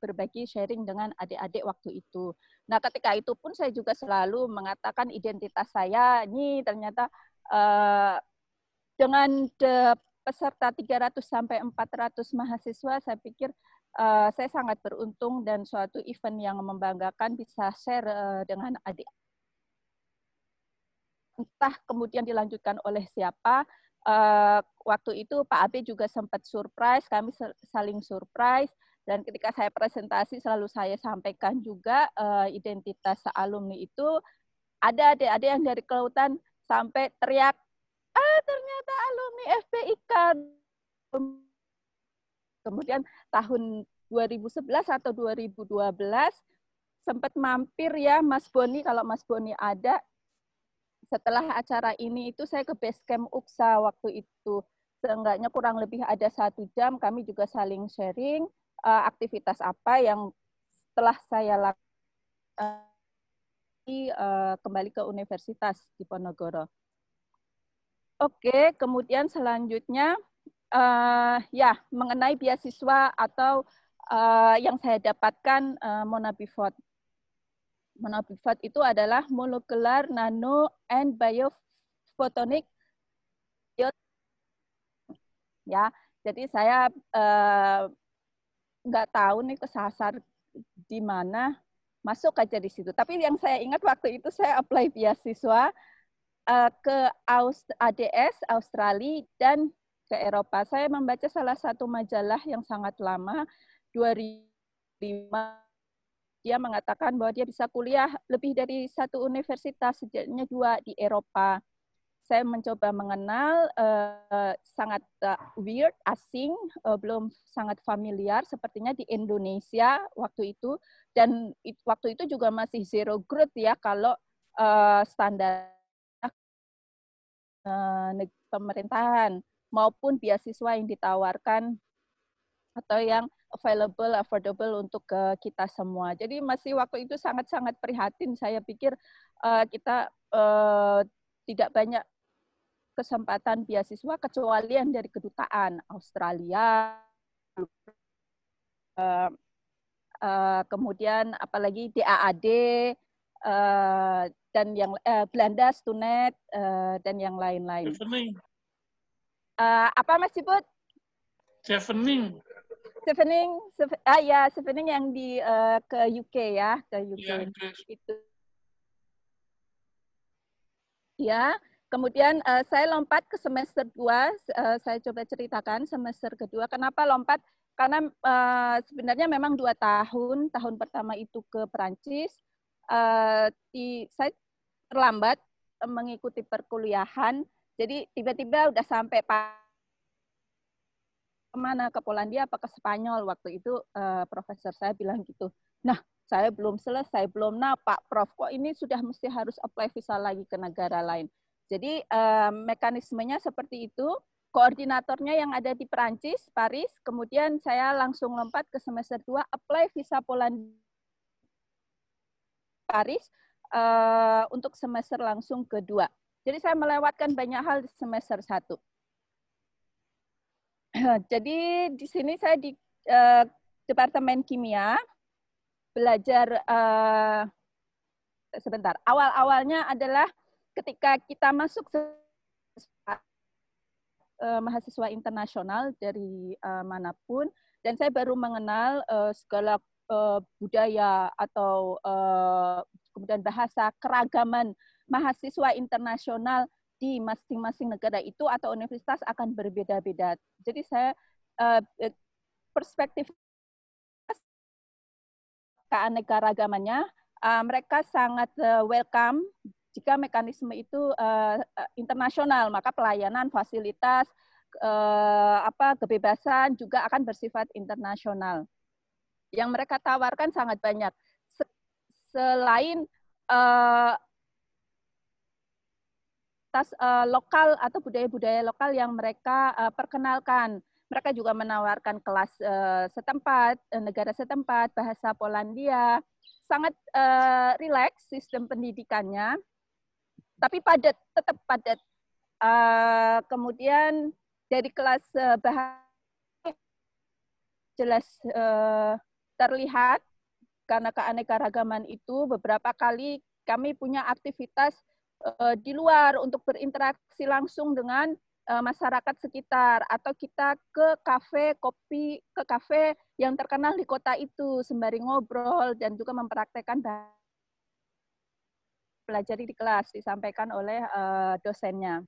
berbagi sharing dengan adik-adik waktu itu. Nah, ketika itu pun saya juga selalu mengatakan identitas saya ini ternyata uh, dengan de peserta 300 sampai 400 mahasiswa, saya pikir uh, saya sangat beruntung dan suatu event yang membanggakan bisa share uh, dengan adik. Entah kemudian dilanjutkan oleh siapa, uh, waktu itu Pak Abe juga sempat surprise, kami saling surprise, dan ketika saya presentasi selalu saya sampaikan juga uh, identitas alumni itu ada adik-adik yang dari kelautan sampai teriak, ah ternyata alumni FPIK. Kemudian tahun 2011 atau 2012 sempat mampir ya Mas Boni, kalau Mas Boni ada, setelah acara ini itu saya ke base camp UKSA waktu itu. Seenggaknya kurang lebih ada satu jam, kami juga saling sharing uh, aktivitas apa yang setelah saya lakukan uh, kembali ke Universitas Diponegoro. Oke, kemudian selanjutnya uh, ya mengenai beasiswa atau uh, yang saya dapatkan uh, Mona Bivot monobifat itu adalah molecular nano and biophotonic ya jadi saya eh, nggak tahu nih kesasar di mana masuk aja di situ. Tapi yang saya ingat waktu itu saya apply beasiswa uh, ke Aust ADS Australia dan ke Eropa. Saya membaca salah satu majalah yang sangat lama 2005 dia mengatakan bahwa dia bisa kuliah lebih dari satu universitas, setidaknya dua di Eropa. Saya mencoba mengenal, uh, sangat uh, weird, asing, uh, belum sangat familiar, sepertinya di Indonesia waktu itu. Dan it, waktu itu juga masih zero growth ya, kalau uh, standar uh, pemerintahan maupun beasiswa yang ditawarkan atau yang available, affordable untuk ke kita semua. Jadi masih waktu itu sangat-sangat prihatin. Saya pikir uh, kita uh, tidak banyak kesempatan beasiswa kecuali yang dari kedutaan Australia, uh, uh, kemudian apalagi DAAD uh, dan yang uh, Belanda, Stunet uh, dan yang lain-lain. Uh, apa Mas Ciput? Chevening. Stevening, ah ya, Stevening yang di uh, ke UK ya, ke UK. Ya, itu. Ya, kemudian uh, saya lompat ke semester 2, uh, saya coba ceritakan semester kedua. Kenapa lompat? Karena uh, sebenarnya memang dua tahun, tahun pertama itu ke Perancis, uh, di, saya terlambat mengikuti perkuliahan, jadi tiba-tiba udah sampai ke mana ke Polandia apa ke Spanyol. Waktu itu uh, profesor saya bilang gitu nah saya belum selesai belum nah Pak Prof. Kok ini sudah mesti harus apply visa lagi ke negara lain? Jadi uh, mekanismenya seperti itu. Koordinatornya yang ada di Perancis Paris kemudian saya langsung lompat ke semester 2 apply visa Polandia Paris uh, untuk semester langsung kedua. Jadi saya melewatkan banyak hal di semester satu Jadi di sini saya di uh, Departemen Kimia belajar uh, sebentar. Awal-awalnya adalah ketika kita masuk uh, mahasiswa internasional dari uh, mana pun dan saya baru mengenal uh, segala uh, budaya atau uh, kemudian bahasa keragaman mahasiswa internasional di masing-masing negara itu atau universitas akan berbeda-beda. Jadi saya uh, perspektif keanekaragamannya uh, mereka sangat welcome jika mekanisme itu internasional maka pelayanan fasilitas apa kebebasan juga akan bersifat internasional. Yang mereka tawarkan sangat banyak. Selain komunitas uh, lokal atau budaya-budaya lokal yang mereka uh, perkenalkan. Mereka juga menawarkan kelas uh, setempat, uh, negara setempat, bahasa Polandia. Sangat uh, rileks sistem pendidikannya, tapi padat, tetap padat. Uh, kemudian dari kelas uh, bahasa jelas uh, terlihat karena keanekaragaman itu beberapa kali kami punya aktivitas uh, di luar untuk berinteraksi langsung dengan uh, masyarakat sekitar atau kita ke kafe kopi ke kafe yang terkenal di kota itu sembari ngobrol dan juga mempraktekkan pelajari di kelas disampaikan oleh uh, dosennya.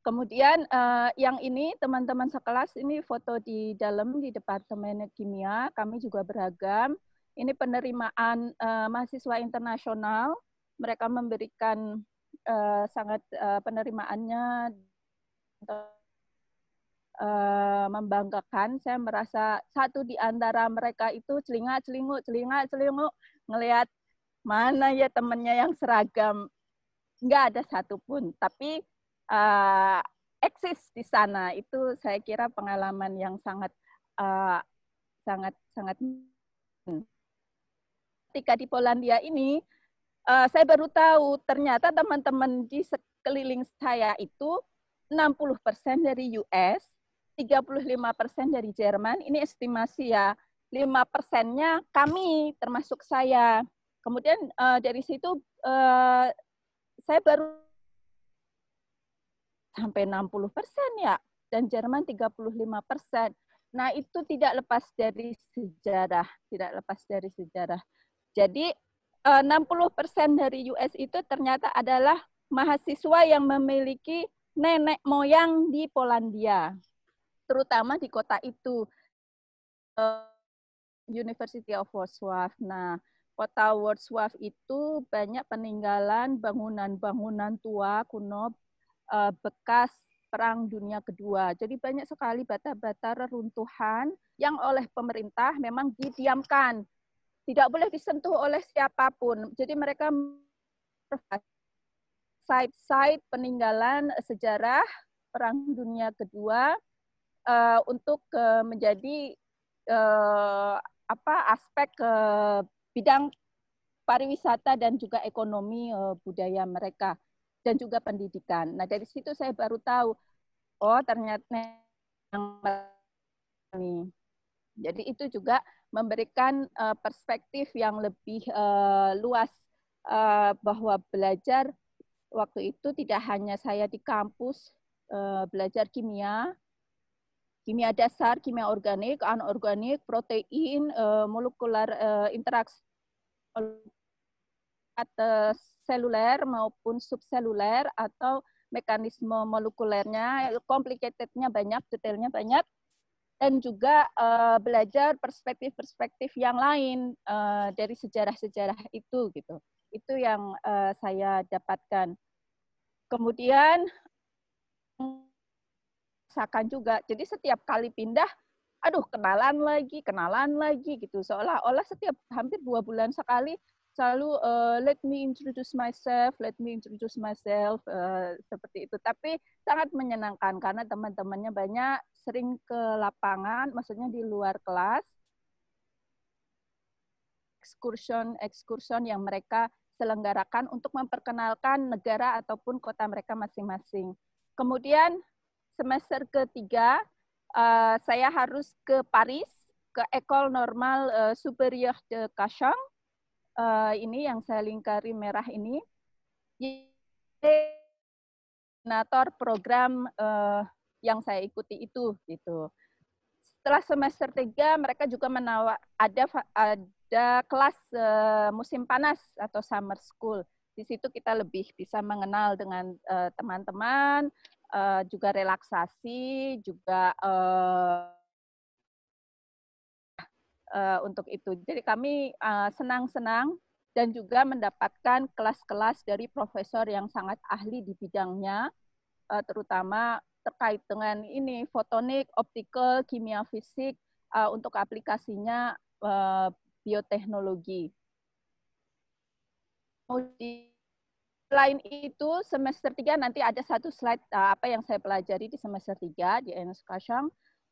Kemudian uh, yang ini teman-teman sekelas ini foto di dalam di departemen kimia kami juga beragam ini penerimaan uh, mahasiswa internasional. Mereka memberikan uh, sangat uh, penerimaannya uh, membanggakan. Saya merasa satu di antara mereka itu celingak celinguk celingak celinguk ngelihat mana ya temannya yang seragam. Nggak ada satupun. Tapi uh, eksis di sana itu saya kira pengalaman yang sangat uh, sangat sangat ketika di Polandia ini, uh, saya baru tahu ternyata teman-teman di sekeliling saya itu 60% dari US, 35% dari Jerman, ini estimasi ya, 5 persennya kami termasuk saya. Kemudian uh, dari situ uh, saya baru sampai 60 persen ya, dan Jerman 35 persen. Nah itu tidak lepas dari sejarah, tidak lepas dari sejarah. Jadi 60% eh, dari US itu ternyata adalah mahasiswa yang memiliki nenek moyang di Polandia, terutama di kota itu. Eh, University of Wrocław. Nah, kota Wrocław itu banyak peninggalan bangunan-bangunan tua kuno eh, bekas Perang Dunia Kedua. Jadi banyak sekali bata-bata reruntuhan yang oleh pemerintah memang didiamkan tidak boleh disentuh oleh siapa pun. Jadi mereka site-site peninggalan sejarah Perang Dunia Kedua uh, untuk uh, menjadi uh, apa aspek uh, bidang pariwisata dan juga ekonomi uh, budaya mereka dan juga pendidikan. Nah dari situ saya baru tahu, oh ternyata yang ini. Jadi itu juga memberikan uh, perspektif yang lebih uh, luas uh, bahwa belajar waktu itu tidak hanya saya di kampus uh, belajar kimia, kimia dasar, kimia organik, anorganik, protein, uh, molekular uh, interaksi seluler maupun subseluler atau mekanisme molekulernya, complicatednya banyak, detailnya banyak, dan juga uh, belajar perspektif-perspektif yang lain uh, dari sejarah-sejarah itu gitu. Itu yang uh, saya dapatkan. Kemudian rasakan juga. Jadi setiap kali pindah, aduh kenalan lagi, kenalan lagi gitu. Seolah-olah setiap hampir dua bulan sekali selalu uh, let me introduce myself, let me introduce myself uh, seperti itu. Tapi sangat menyenangkan karena teman-temannya banyak sering ke lapangan, maksudnya di luar kelas. Excursion yang mereka selenggarakan untuk memperkenalkan negara ataupun kota mereka masing-masing. Kemudian semester ketiga uh, saya harus ke Paris ke École Normale uh, Supérieure de Cachan uh, ini yang saya lingkari merah ini koordinator program uh, yang saya ikuti itu gitu. Setelah semester tiga mereka juga menawar ada ada kelas uh, musim panas atau summer school. Di situ kita lebih bisa mengenal dengan teman-teman, uh, uh, juga relaksasi, juga uh, uh, untuk itu. Jadi kami eh, senang-senang uh, dan juga mendapatkan kelas-kelas dari profesor yang sangat ahli di bidangnya, uh, terutama terkait dengan ini fotonik, optical, kimia fisik uh, untuk aplikasinya uh, bioteknologi. Selain itu, semester 3 nanti ada satu slide apa yang saya pelajari di semester 3 di Enes Kasyang.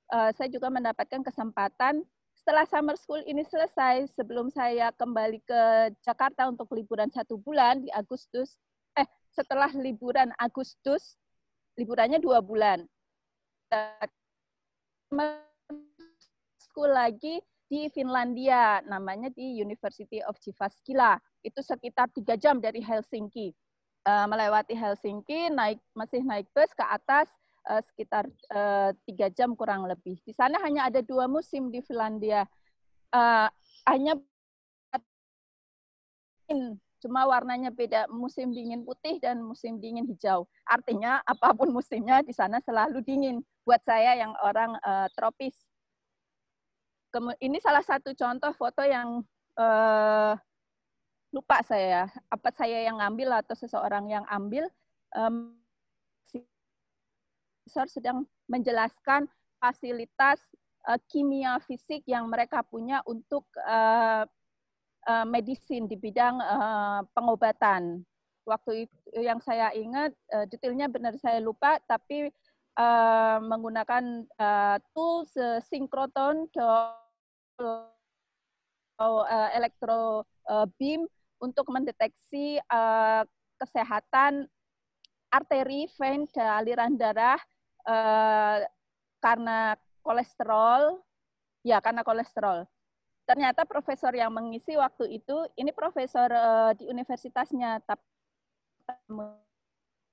Saya juga mendapatkan kesempatan setelah summer school ini selesai, sebelum saya kembali ke Jakarta untuk liburan satu bulan di Agustus, eh setelah liburan Agustus, liburannya dua bulan. School lagi di Finlandia, namanya di University of Jyväskylä. Itu sekitar tiga jam dari Helsinki. Uh, melewati Helsinki, naik masih naik bus ke atas uh, sekitar tiga uh, jam kurang lebih. Di sana hanya ada dua musim di Finlandia. Uh, hanya cuma warnanya beda. Musim dingin putih dan musim dingin hijau. Artinya apa pun musimnya di sana selalu dingin. Buat saya yang orang uh, tropis. Ini salah satu contoh foto yang uh, lupa saya apa saya yang ngambil atau seseorang yang ambil um, sedang menjelaskan fasilitas uh, kimia fisik yang mereka punya untuk uh, uh, medicine di bidang uh, pengobatan. Waktu itu yang saya ingat uh, detailnya benar saya lupa, tapi uh, menggunakan uh, tools uh, synchrotron atau uh, elektro uh, beam untuk mendeteksi uh, kesehatan arteri, vein, aliran darah uh, karena kolesterol, ya karena kolesterol. Ternyata profesor yang mengisi waktu itu ini profesor uh, di universitasnya, tapi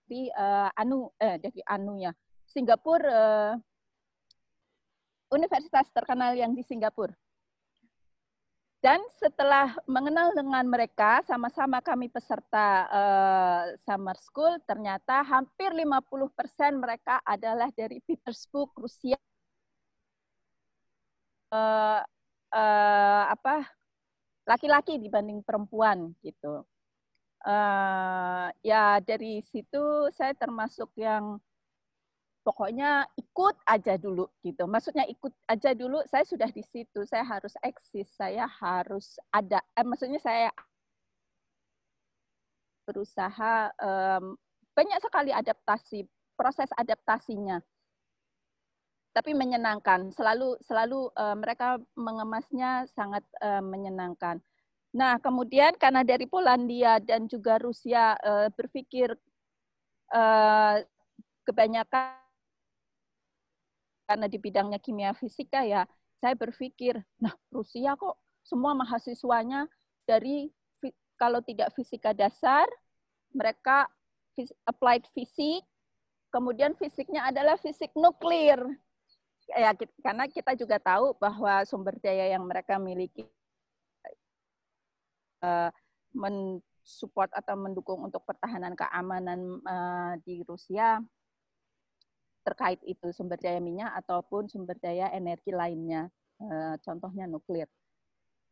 di uh, Anu, eh dari Anu ya, Singapura, uh, universitas terkenal yang di Singapura. Dan setelah mengenal dengan mereka, sama-sama kami peserta uh, summer school, ternyata hampir 50% mereka adalah dari Petersburg, Rusia. Uh, uh, apa laki-laki dibanding perempuan gitu. Uh, ya dari situ saya termasuk yang pokoknya ikut aja dulu gitu. Maksudnya ikut aja dulu, saya sudah di situ, saya harus eksis, saya harus ada. Eh, maksudnya saya berusaha um, banyak sekali adaptasi, proses adaptasinya. Tapi menyenangkan, selalu selalu uh, mereka mengemasnya sangat uh, menyenangkan. Nah, kemudian karena dari Polandia dan juga Rusia uh, berpikir uh, kebanyakan karena di bidangnya kimia fisika ya, saya berpikir, nah Rusia kok semua mahasiswanya dari kalau tidak fisika dasar, mereka applied fisik, kemudian fisiknya adalah fisik nuklir. Ya, karena kita juga tahu bahwa sumber daya yang mereka miliki uh, mensupport atau mendukung untuk pertahanan keamanan uh, di Rusia terkait itu sumber daya minyak ataupun sumber daya energi lainnya, eh, contohnya nuklir.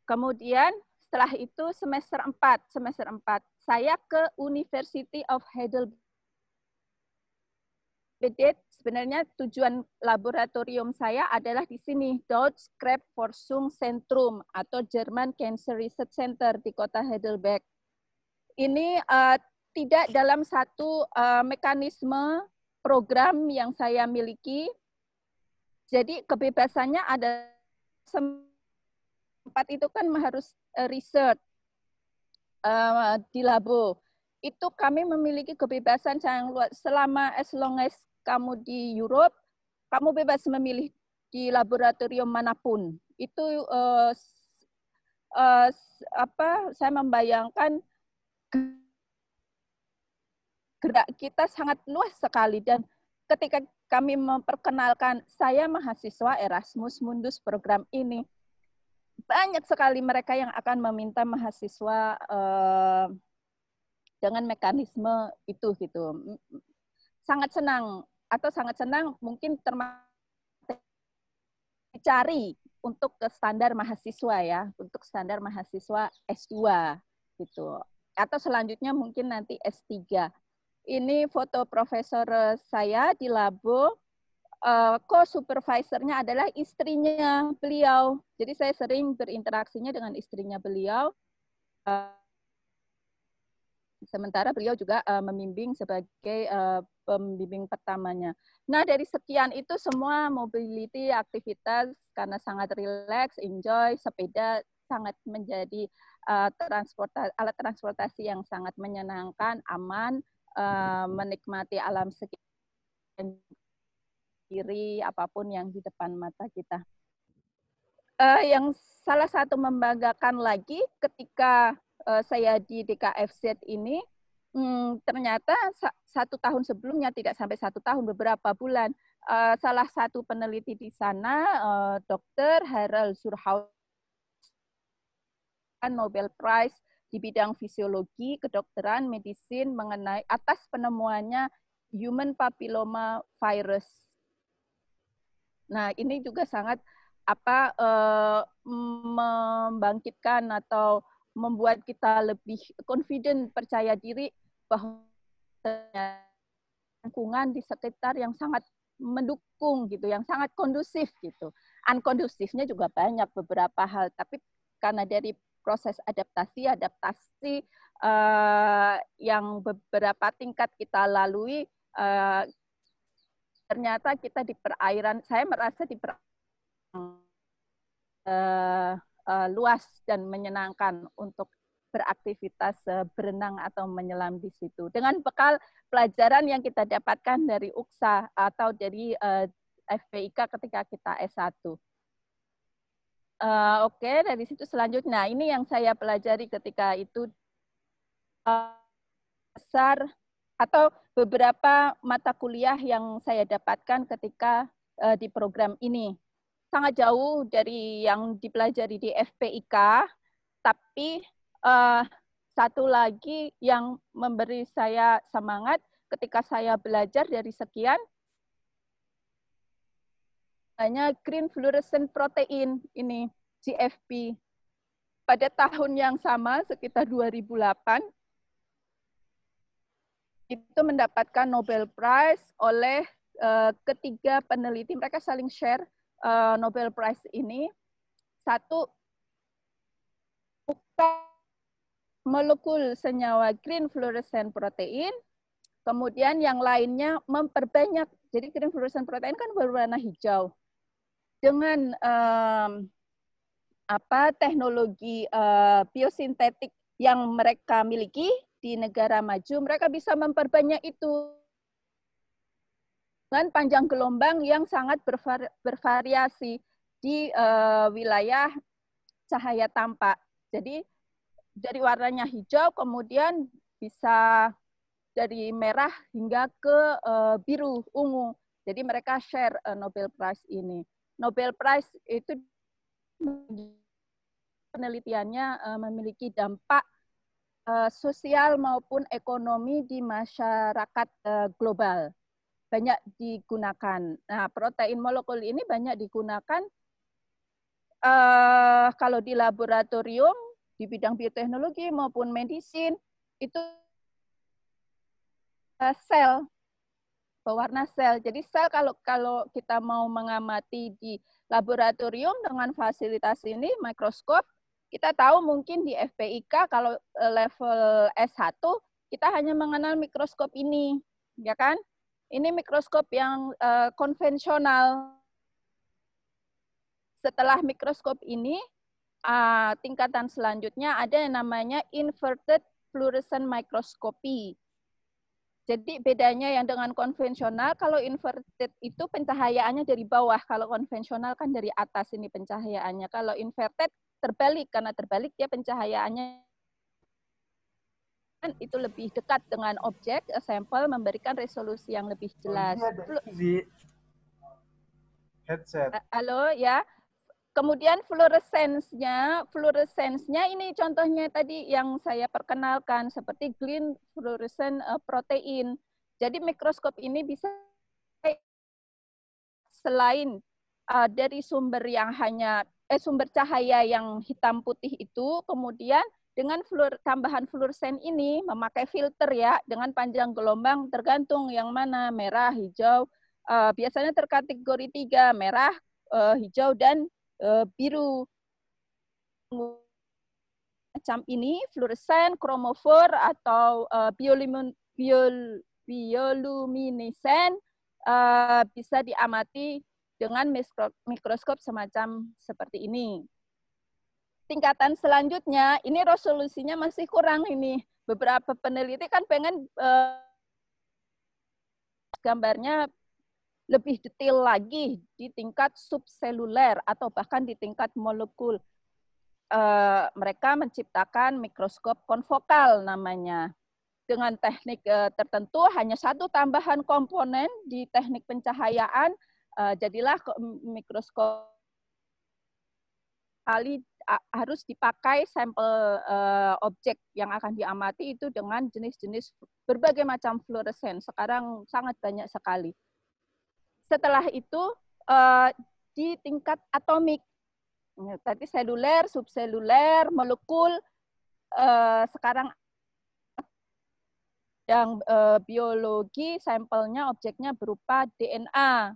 Kemudian setelah itu semester 4, semester 4 saya ke University of Heidelberg. Sebenarnya tujuan laboratorium saya adalah di sini, Deutsche Krebsforschung Zentrum atau German Cancer Research Center di kota Heidelberg. Ini uh, tidak dalam satu uh, mekanisme program yang saya miliki. Jadi kebebasannya ada sempat itu kan harus eh, riset uh, di labo. Itu kami memiliki kebebasan yang luas. Selama as long as kamu di Europe, kamu bebas memilih di laboratorium mana pun. Itu uh, uh, apa? Saya membayangkan gerak kita sangat luas sekali. Dan ketika kami memperkenalkan saya mahasiswa Erasmus Mundus program ini banyak sekali mereka yang akan meminta mahasiswa uh, dengan mekanisme itu gitu. Sangat senang atau sangat senang mungkin termasuk dicari untuk ke standar mahasiswa ya untuk standar mahasiswa S2 gitu. Atau selanjutnya mungkin nanti S3 ini foto profesor saya di labo. Uh, Co-supervisornya adalah istrinya beliau. Jadi saya sering berinteraksinya dengan istrinya beliau. Uh, sementara beliau juga uh, membimbing sebagai uh, pembimbing pertamanya. Nah, dari sekian itu semua mobility aktivitas karena sangat relax, enjoy, sepeda sangat menjadi uh, transportasi, alat transportasi yang sangat menyenangkan, aman, uh, menikmati alam kiri apa pun yang di depan mata kita. uh, yang salah satu membanggakan lagi ketika uh, saya di DKFZ ini hmm, ternyata satu tahun sebelumnya tidak sampai satu tahun beberapa bulan uh, salah satu peneliti di sana uh, Dr. Harold Surhaus Nobel Prize di bidang fisiologi, kedokteran, medisin mengenai atas penemuannya human papilloma virus. Nah, ini juga sangat apa uh, membangkitkan atau membuat kita lebih confident, percaya diri bahwa lingkungan di sekitar yang sangat mendukung gitu, yang sangat kondusif gitu. Unkondusifnya juga banyak beberapa hal, tapi karena dari proses adaptasi, adaptasi uh, yang beberapa tingkat kita lalui, uh, ternyata kita di perairan, saya merasa di perairan uh, uh, luas dan menyenangkan untuk beraktivitas uh, berenang atau menyelam di situ. Dengan bekal pelajaran yang kita dapatkan dari UKSA atau dari uh, FPIK ketika kita S1. Uh, Oke, okay, dari situ selanjutnya, ini yang saya pelajari ketika itu uh, besar atau beberapa mata kuliah yang saya dapatkan ketika uh, di program ini. Sangat jauh dari yang dipelajari di FPIK, tapi uh, satu lagi yang memberi saya semangat ketika saya belajar dari sekian, hanya green fluorescent protein ini GFP. Pada tahun yang sama sekitar 2008 itu mendapatkan Nobel Prize oleh uh, ketiga peneliti mereka saling share uh, Nobel Prize ini. Satu molekul senyawa green fluorescent protein, kemudian yang lainnya memperbanyak. Jadi green fluorescent protein kan berwarna hijau dengan um, apa teknologi uh, biosintetik yang mereka miliki di negara maju, mereka bisa memperbanyak itu dengan panjang gelombang yang sangat bervari bervariasi di uh, wilayah cahaya tampak. Jadi dari warnanya hijau kemudian bisa dari merah hingga ke uh, biru ungu. Jadi mereka share uh, Nobel Prize ini. Nobel Prize itu penelitiannya uh, memiliki dampak uh, sosial maupun ekonomi di masyarakat uh, global. Banyak digunakan. Nah, protein molekul ini banyak digunakan uh, kalau di laboratorium di bidang bioteknologi maupun medisin itu uh, sel pewarna sel. Jadi sel kalau kalau kita mau mengamati di laboratorium dengan fasilitas ini mikroskop, kita tahu mungkin di FPIK kalau eh, level S1 kita hanya mengenal mikroskop ini, ya kan? Ini mikroskop yang uh, konvensional. Setelah mikroskop ini, uh, tingkatan selanjutnya ada yang namanya inverted fluorescent microscopy. Jadi bedanya yang dengan konvensional, kalau inverted itu pencahayaannya dari bawah, kalau konvensional kan dari atas ini pencahayaannya. Kalau inverted terbalik, karena terbalik dia pencahayaannya itu lebih dekat dengan objek, eh, sampel memberikan resolusi yang lebih jelas. Headset. Halo, ya. Kemudian fluoresensnya, fluoresensnya ini contohnya tadi yang saya perkenalkan seperti green fluorescent uh, protein. Jadi mikroskop ini bisa selain uh, dari sumber yang hanya eh sumber cahaya yang hitam putih itu, kemudian dengan fluor, tambahan fluoresen ini memakai filter ya dengan panjang gelombang tergantung yang mana merah, hijau. Uh, biasanya terkategori tiga merah, hijau dan biru macam ini fluoresen, kromofor atau uh, bisa diamati dengan mikroskop semacam seperti ini. Tingkatan selanjutnya, ini resolusinya masih kurang ini. Beberapa peneliti kan pengen gambarnya lebih detail lagi di tingkat subseluler atau bahkan di tingkat molekul. Uh, mereka menciptakan mikroskop konfokal namanya. Dengan teknik uh, tertentu hanya satu tambahan komponen di teknik pencahayaan, uh, jadilah mikroskop kali harus dipakai sampel uh, objek yang akan diamati itu dengan jenis-jenis berbagai macam fluoresen. Sekarang sangat banyak sekali. Setelah itu uh, di tingkat atomik, tadi seluler, subseluler, molekul, uh, sekarang yang uh, biologi sampelnya objeknya berupa DNA.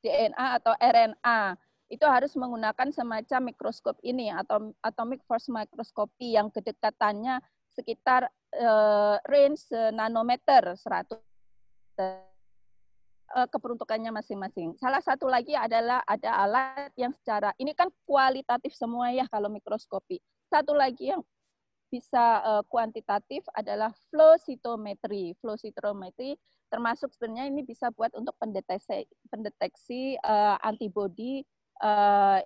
DNA atau RNA itu harus menggunakan semacam mikroskop ini atau atomic force microscopy yang kedekatannya sekitar uh, range nanometer 100 uh, keperuntukannya masing-masing. Salah satu lagi adalah ada alat yang secara ini kan kualitatif semua ya kalau mikroskopi. Satu lagi yang bisa uh, kuantitatif adalah flow cytometry. Flow cytometry termasuk sebenarnya ini bisa buat untuk pendeteksi pendeteksi uh, antibody uh,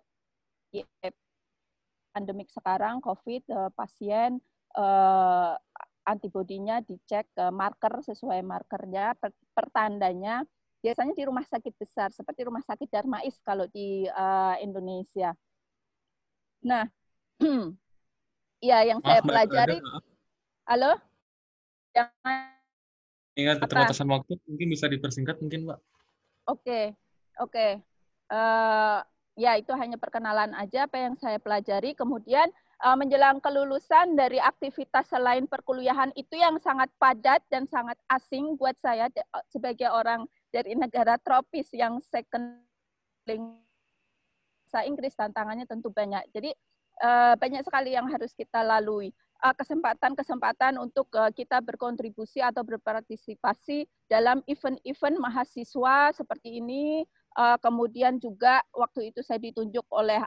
pandemik sekarang COVID uh, pasien uh, antibodinya dicek uh, marker sesuai markernya per, pertandanya biasanya di rumah sakit besar seperti rumah sakit Darmais kalau di uh, Indonesia. Nah, ya yang saya pelajari, halo, jangan Ingat keterbatasan waktu, mungkin bisa dipersingkat mungkin, Mbak. Oke, okay. oke. Okay. Uh, eh, ya, itu hanya perkenalan aja apa yang saya pelajari. Kemudian uh, menjelang kelulusan dari aktivitas selain perkuliahan itu yang sangat padat dan sangat asing buat saya sebagai orang dari negara tropis yang second bahasa Inggris tantangannya tentu banyak. Jadi uh, banyak sekali yang harus kita lalui. Eh, kesempatan-kesempatan untuk eh, kita berkontribusi atau berpartisipasi dalam event-event mahasiswa seperti ini. Eh, kemudian juga waktu itu saya ditunjuk oleh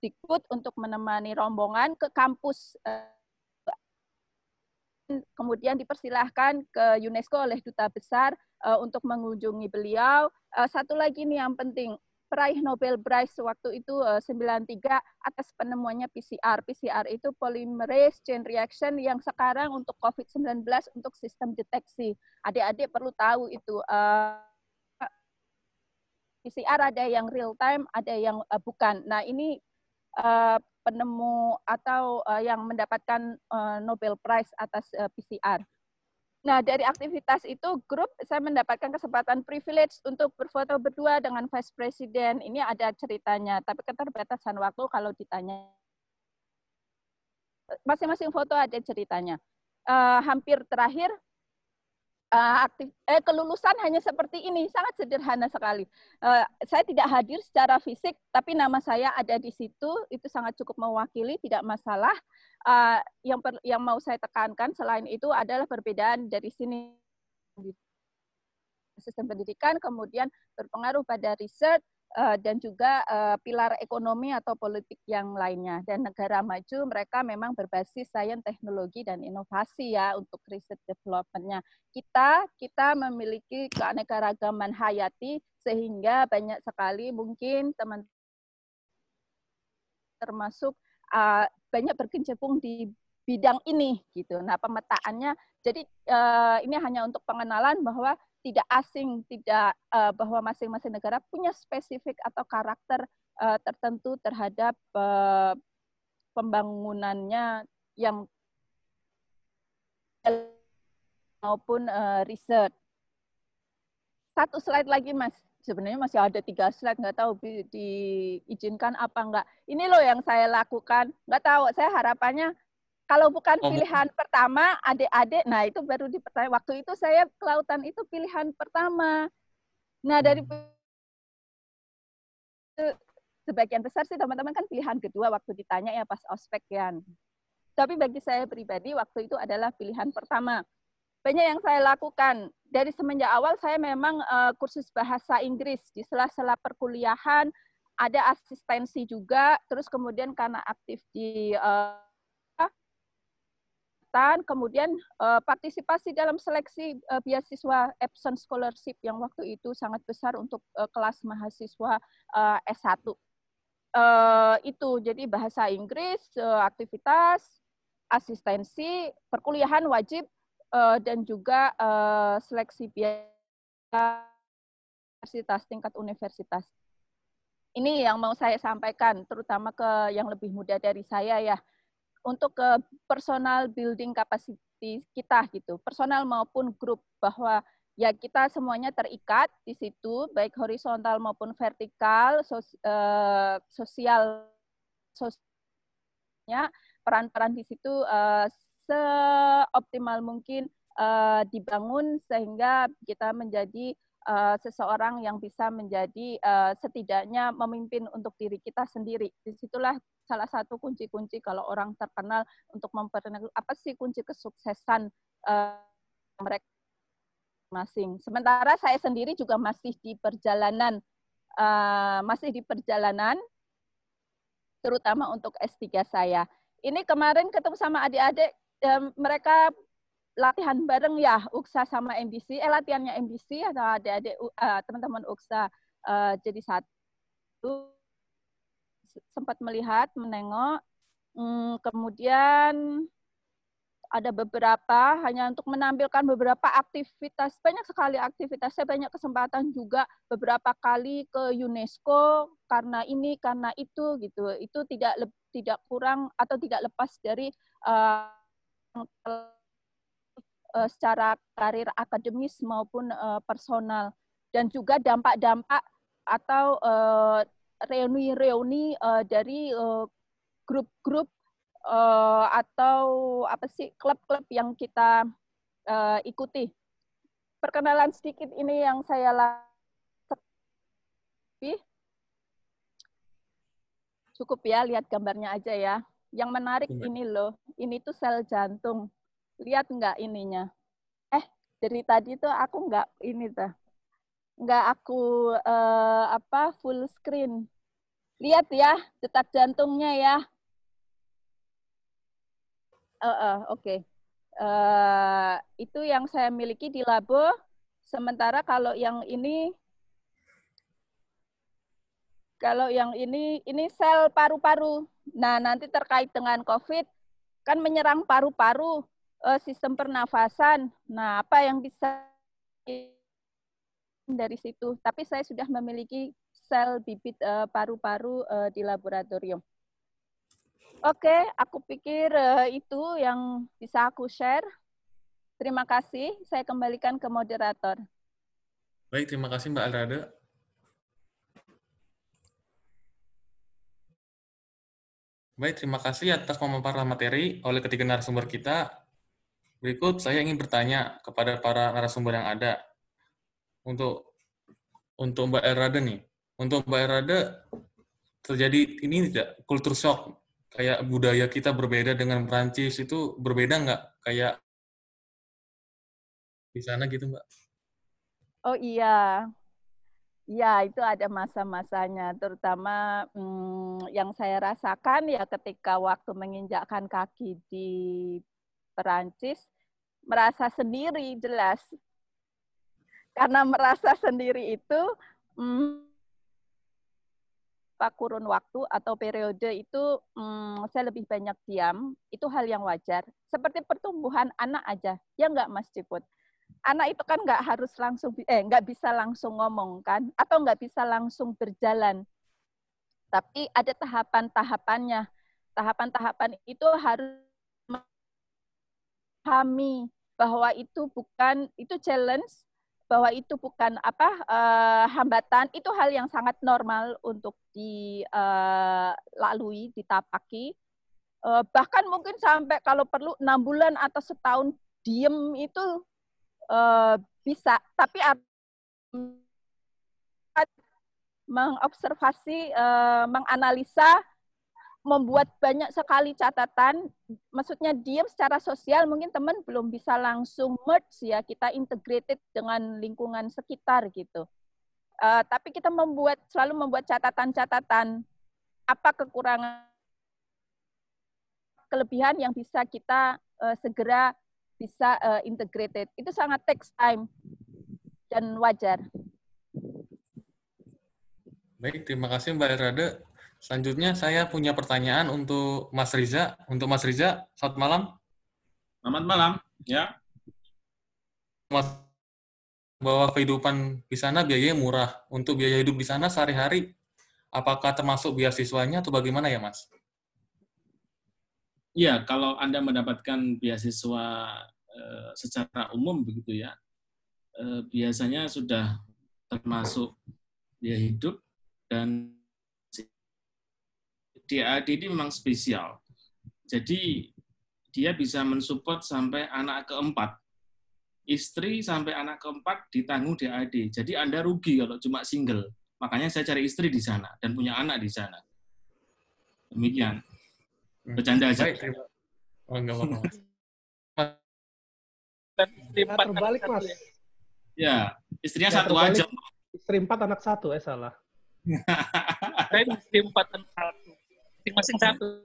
Adikbud untuk menemani rombongan ke kampus kemudian dipersilahkan ke UNESCO oleh duta besar untuk mengunjungi beliau. satu lagi nih yang penting, peraih Nobel Prize waktu itu uh, eh, 93 atas penemuannya PCR. PCR itu polymerase chain reaction yang sekarang untuk COVID-19 untuk sistem deteksi. Adik-adik perlu tahu itu. Eh, PCR ada yang real time, ada yang bukan. Nah ini uh, penemu atau uh, yang mendapatkan uh, Nobel Prize atas PCR. Nah, dari aktivitas itu grup saya mendapatkan kesempatan privilege untuk berfoto berdua dengan Vice President. Ini ada ceritanya, tapi keterbatasan waktu kalau ditanya masing-masing foto ada ceritanya. Uh, hampir terakhir uh, aktif eh, kelulusan hanya seperti ini, sangat sederhana sekali. Uh, saya tidak hadir secara fisik, tapi nama saya ada di situ, itu sangat cukup mewakili, tidak masalah. Uh, yang per, yang mau saya tekankan selain itu adalah perbedaan dari sini sistem pendidikan, kemudian berpengaruh pada riset, Eh, dan juga uh, pilar ekonomi atau politik yang lainnya. Dan negara maju mereka memang berbasis sains, teknologi, dan inovasi ya untuk riset development-nya. Kita, kita memiliki keanekaragaman hayati sehingga banyak sekali mungkin teman termasuk uh, banyak berkecimpung di bidang ini gitu. Nah, pemetaannya jadi ini hanya untuk pengenalan bahwa tidak asing, tidak uh, bahwa masing-masing negara punya spesifik atau karakter uh, tertentu terhadap uh, pembangunannya yang maupun uh, riset. Satu slide lagi, Mas. Sebenarnya masih ada tiga slide, nggak tahu di, diizinkan apa enggak. Ini loh yang saya lakukan. Nggak tahu, saya harapannya kalau bukan oh, pilihan pertama, adik-adik, nah itu baru dipertanyaan. Waktu itu saya kelautan itu pilihan pertama. Nah dari hmm. sebagian besar sih teman-teman kan pilihan kedua waktu ditanya ya pas ospek ya. Tapi bagi saya pribadi waktu itu adalah pilihan pertama. Banyak yang saya lakukan. Dari semenjak awal saya memang uh, kursus bahasa Inggris di sela-sela perkuliahan, ada asistensi juga, terus kemudian karena aktif di uh, kesehatan, kemudian uh, partisipasi dalam seleksi uh, beasiswa Epson Scholarship yang waktu itu sangat besar untuk uh, kelas mahasiswa uh, S1. Uh, itu jadi bahasa Inggris, uh, aktivitas, asistensi, perkuliahan wajib, uh, dan juga uh, seleksi biaya universitas tingkat universitas. Ini yang mau saya sampaikan, terutama ke yang lebih muda dari saya ya untuk ke personal building capacity kita gitu, personal maupun grup bahwa ya kita semuanya terikat di situ baik horizontal maupun vertikal uh, sosial sosialnya peran-peran di situ uh, seoptimal mungkin dibangun sehingga kita menjadi seseorang yang bisa menjadi setidaknya memimpin untuk diri kita sendiri. Di situlah salah satu kunci-kunci kalau orang terkenal untuk memperkenalkan apa sih kunci kesuksesan uh, mereka masing. Sementara saya sendiri juga masih di perjalanan, uh, masih di perjalanan, terutama untuk S3 saya. Ini kemarin ketemu sama adik-adik, um, mereka latihan bareng ya, UKSA sama MBC, eh latihannya MBC atau adik-adik uh, teman-teman UKSA uh, jadi satu sempat melihat, menengok. Hmm, kemudian ada beberapa hanya untuk menampilkan beberapa aktivitas. Banyak sekali aktivitas saya banyak kesempatan juga beberapa kali ke UNESCO karena ini karena itu gitu. Itu tidak tidak kurang atau tidak lepas dari uh, secara karir akademis maupun uh, personal. Dan juga dampak-dampak atau uh, reuni-reuni uh, dari uh, grup-grup uh, atau apa sih klub-klub yang kita uh, ikuti. Perkenalan sedikit ini yang saya lakukan. Cukup ya, lihat gambarnya aja ya. Yang menarik ini loh, ini tuh sel jantung. Lihat nggak ininya? Eh, dari tadi tuh aku nggak ini tuh nggak aku uh, apa full screen. Lihat ya detak jantungnya ya. Uh, uh, Oke. Okay. Uh, itu yang saya miliki di labo. Sementara kalau yang ini kalau yang ini ini sel paru-paru. Nah, nanti terkait dengan COVID kan menyerang paru-paru, uh, sistem pernafasan. Nah, apa yang bisa dari situ. Tapi saya sudah memiliki sel bibit eh, paru-paru uh, di laboratorium. Oke, okay, aku pikir uh, itu yang bisa aku share. Terima kasih. Saya kembalikan ke moderator. Baik, terima kasih Mbak Alrada. Baik, terima kasih atas pemaparan materi oleh ketiga narasumber kita. Berikut saya ingin bertanya kepada para narasumber yang ada untuk untuk Mbak Erada nih, untuk Mbak Erada terjadi ini tidak? Kultur shock. Kayak budaya kita berbeda dengan Prancis itu berbeda nggak? Kayak di sana gitu Mbak? Oh iya, Ya, itu ada masa-masanya, terutama hmm, yang saya rasakan ya ketika waktu menginjakkan kaki di Perancis, merasa sendiri jelas karena merasa sendiri itu hmm, kurun waktu atau periode itu hmm, saya lebih banyak diam, itu hal yang wajar. Seperti pertumbuhan anak aja, ya nggak Mas Ciput? Anak itu kan nggak harus langsung, eh nggak bisa langsung ngomong kan, atau nggak bisa langsung berjalan. Tapi ada tahapan-tahapannya. Tahapan-tahapan itu harus memahami bahwa itu bukan, itu challenge, bahwa itu bukan apa uh, hambatan itu hal yang sangat normal untuk dilalui uh, ditapaki. Uh, bahkan mungkin sampai kalau perlu enam bulan atau setahun diem itu uh, bisa. Tapi mengobservasi uh, menganalisa membuat banyak sekali catatan. Maksudnya diam secara sosial mungkin teman belum bisa langsung merge ya, kita integrated dengan lingkungan sekitar gitu. Uh, tapi kita membuat selalu membuat catatan-catatan apa kekurangan kelebihan yang bisa kita uh, segera bisa uh, integrated. Itu sangat takes time dan wajar. Baik, terima kasih Mbak Erade. Selanjutnya saya punya pertanyaan untuk Mas Riza. Untuk Mas Riza, selamat malam. Selamat malam, ya. Mas, bahwa kehidupan di sana biayanya murah. Untuk biaya hidup di sana sehari-hari, apakah termasuk beasiswanya atau bagaimana ya, Mas? Iya, kalau Anda mendapatkan beasiswa eh, secara umum begitu ya, eh, biasanya sudah termasuk biaya hidup dan DAD ini memang spesial. Jadi dia bisa mensupport sampai anak keempat istri sampai anak keempat ditanggung DAD. Jadi Anda rugi kalau cuma single. Makanya saya cari istri di sana dan punya anak di sana. Demikian. Hmm. Bercanda aja. Baik. Oh, enggak apa-apa. Istri empat terbalik, Mas. Ya, istrinya ya, satu terbalik. aja. Istri empat, anak satu, eh salah. saya istri empat, anak satu. Masing-masing satu.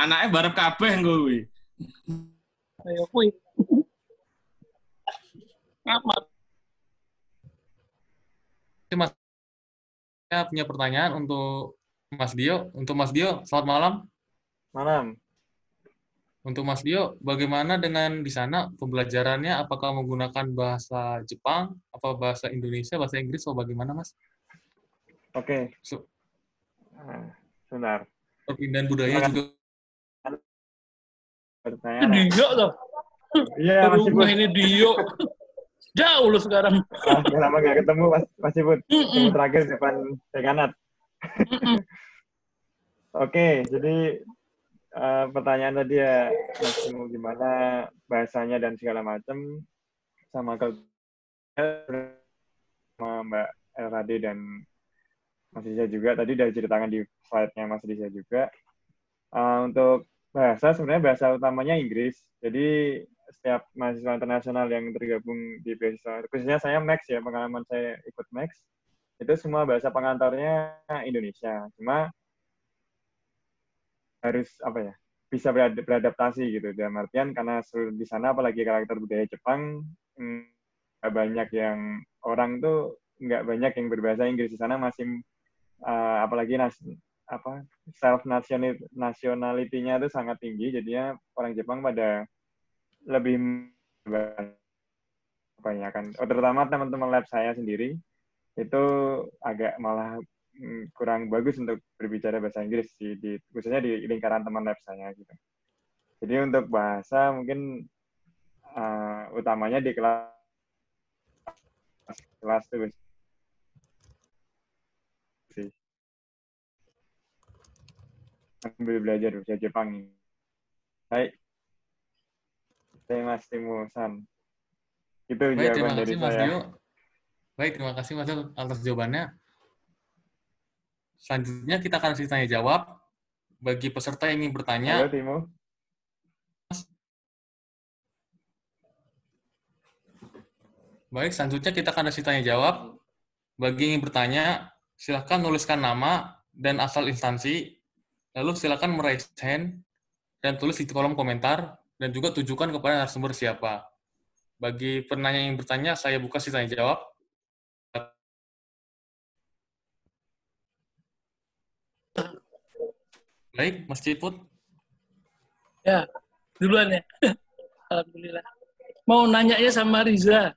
Anaknya barep kabeh gue. Ayo, kuy. Mas. Mas, saya punya pertanyaan untuk Mas Dio. Untuk Mas Dio, selamat malam. Malam. Untuk Mas Dio, bagaimana dengan di sana pembelajarannya? Apakah menggunakan bahasa Jepang, apa bahasa Indonesia, bahasa Inggris, atau bagaimana, Mas? Oke. Okay. So, uh, sebentar. Perpindahan budaya juga. Pertanyaan. Dio loh. Iya, masih ini Dio. Jauh lu sekarang. Ah, lama gak ketemu Mas, Mas Ibut. Mm -mm. terakhir depan Tekanat. Oke, jadi uh, pertanyaan tadi ya, Mas gimana bahasanya dan segala macam sama kalau sama Mbak Elradi dan Mas Riza juga tadi udah ceritakan di slide-nya Mas Riza juga. Uh, untuk bahasa sebenarnya bahasa utamanya Inggris. Jadi setiap mahasiswa internasional yang tergabung di beasiswa, khususnya saya Max ya, pengalaman saya ikut Max, itu semua bahasa pengantarnya Indonesia. Cuma harus apa ya, bisa beradaptasi gitu. Dalam artian karena di sana apalagi karakter budaya Jepang, nggak banyak yang orang tuh nggak banyak yang berbahasa Inggris di sana masih uh, apalagi nas, apa self nationality-nya itu sangat tinggi jadinya orang Jepang pada lebih kebanyakan oh, terutama teman-teman lab saya sendiri itu agak malah mm, kurang bagus untuk berbicara bahasa Inggris di, di khususnya di lingkaran teman lab saya gitu. Jadi untuk bahasa mungkin uh, utamanya di kelas kelas tuh sih. Ambil belajar bahasa Jepang. Baik, Mas Timusan. Itu Baik, jawaban dari kasih, saya. Mas Baik, terima kasih Mas Dio atas jawabannya. Selanjutnya kita akan kasih tanya jawab. Bagi peserta yang ingin bertanya, Halo, Timo. Baik, selanjutnya kita akan kasih tanya jawab. Bagi yang ingin bertanya, silakan tuliskan nama dan asal instansi, lalu silakan meraih hand dan tulis di kolom komentar dan juga tujukan kepada narasumber siapa. Bagi penanya yang bertanya, saya buka sesi tanya jawab. Baik, Mas Ciput. Ya, duluan ya. Alhamdulillah. Mau nanya ya sama Riza.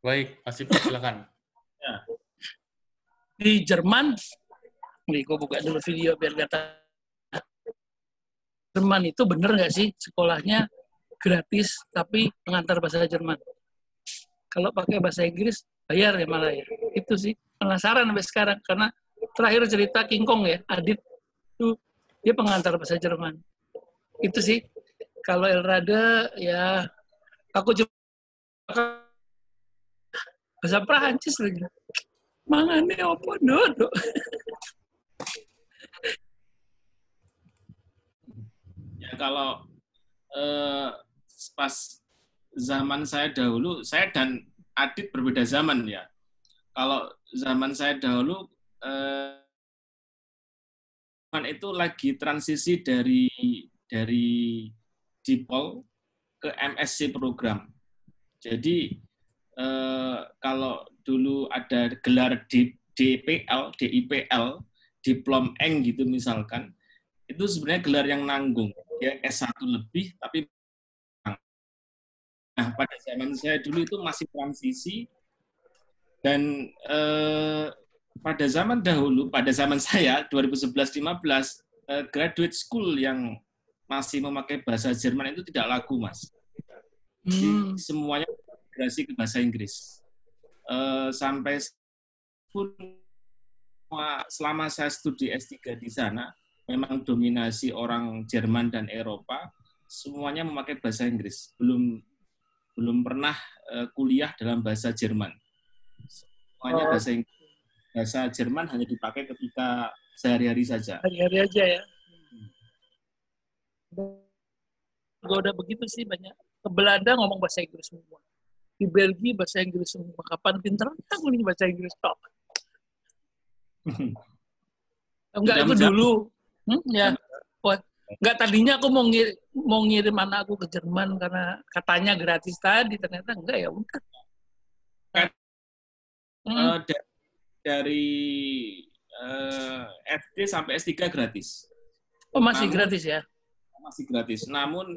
Baik, Mas Ciput silakan. Ya. Di Jerman, nih gue buka dulu video biar kata Jerman itu bener nggak sih sekolahnya gratis tapi pengantar bahasa Jerman? Kalau pakai bahasa Inggris bayar ya malah ya. Itu sih penasaran sampai sekarang karena terakhir cerita King Kong ya Adit itu dia pengantar bahasa Jerman. Itu sih kalau Elrada ya aku coba bahasa Prancis lagi. Mangane opo dodo. Ya kalau eh, pas zaman saya dahulu, saya dan Adit berbeda zaman ya. Kalau zaman saya dahulu eh, itu lagi transisi dari dari dipol ke MSc program. Jadi eh, kalau dulu ada gelar di DPL, DIPL, diplom eng gitu misalkan, itu sebenarnya gelar yang nanggung. Ya S1 lebih, tapi Nah, pada zaman saya dulu itu masih transisi dan eh, pada zaman dahulu, pada zaman saya 2011-15 eh, graduate school yang masih memakai bahasa Jerman itu tidak laku, Mas. Jadi, Hmm. semuanya migrasi ke bahasa Inggris. Eh, sampai pun selama saya studi S3 di sana, memang dominasi orang Jerman dan Eropa, semuanya memakai bahasa Inggris. Belum belum pernah uh, kuliah dalam bahasa Jerman. Semuanya Oh. bahasa Inggris. Bahasa Jerman hanya dipakai ketika sehari-hari saja. Hari-hari aja ya. Gue udah begitu sih banyak. Ke Belanda ngomong bahasa Inggris semua. Di Belgia bahasa Inggris semua. Kapan pinternya aku nih bahasa Inggris tok. Enggak itu dulu. Hmm, ya. Wah, enggak tadinya aku mau ngirim, mau ngirim anak aku ke Jerman karena katanya gratis tadi ternyata enggak ya udah. Kan, Hmm. Da- dari eh, SD sampai S3 gratis. Oh masih namun- gratis ya? Masih gratis. Namun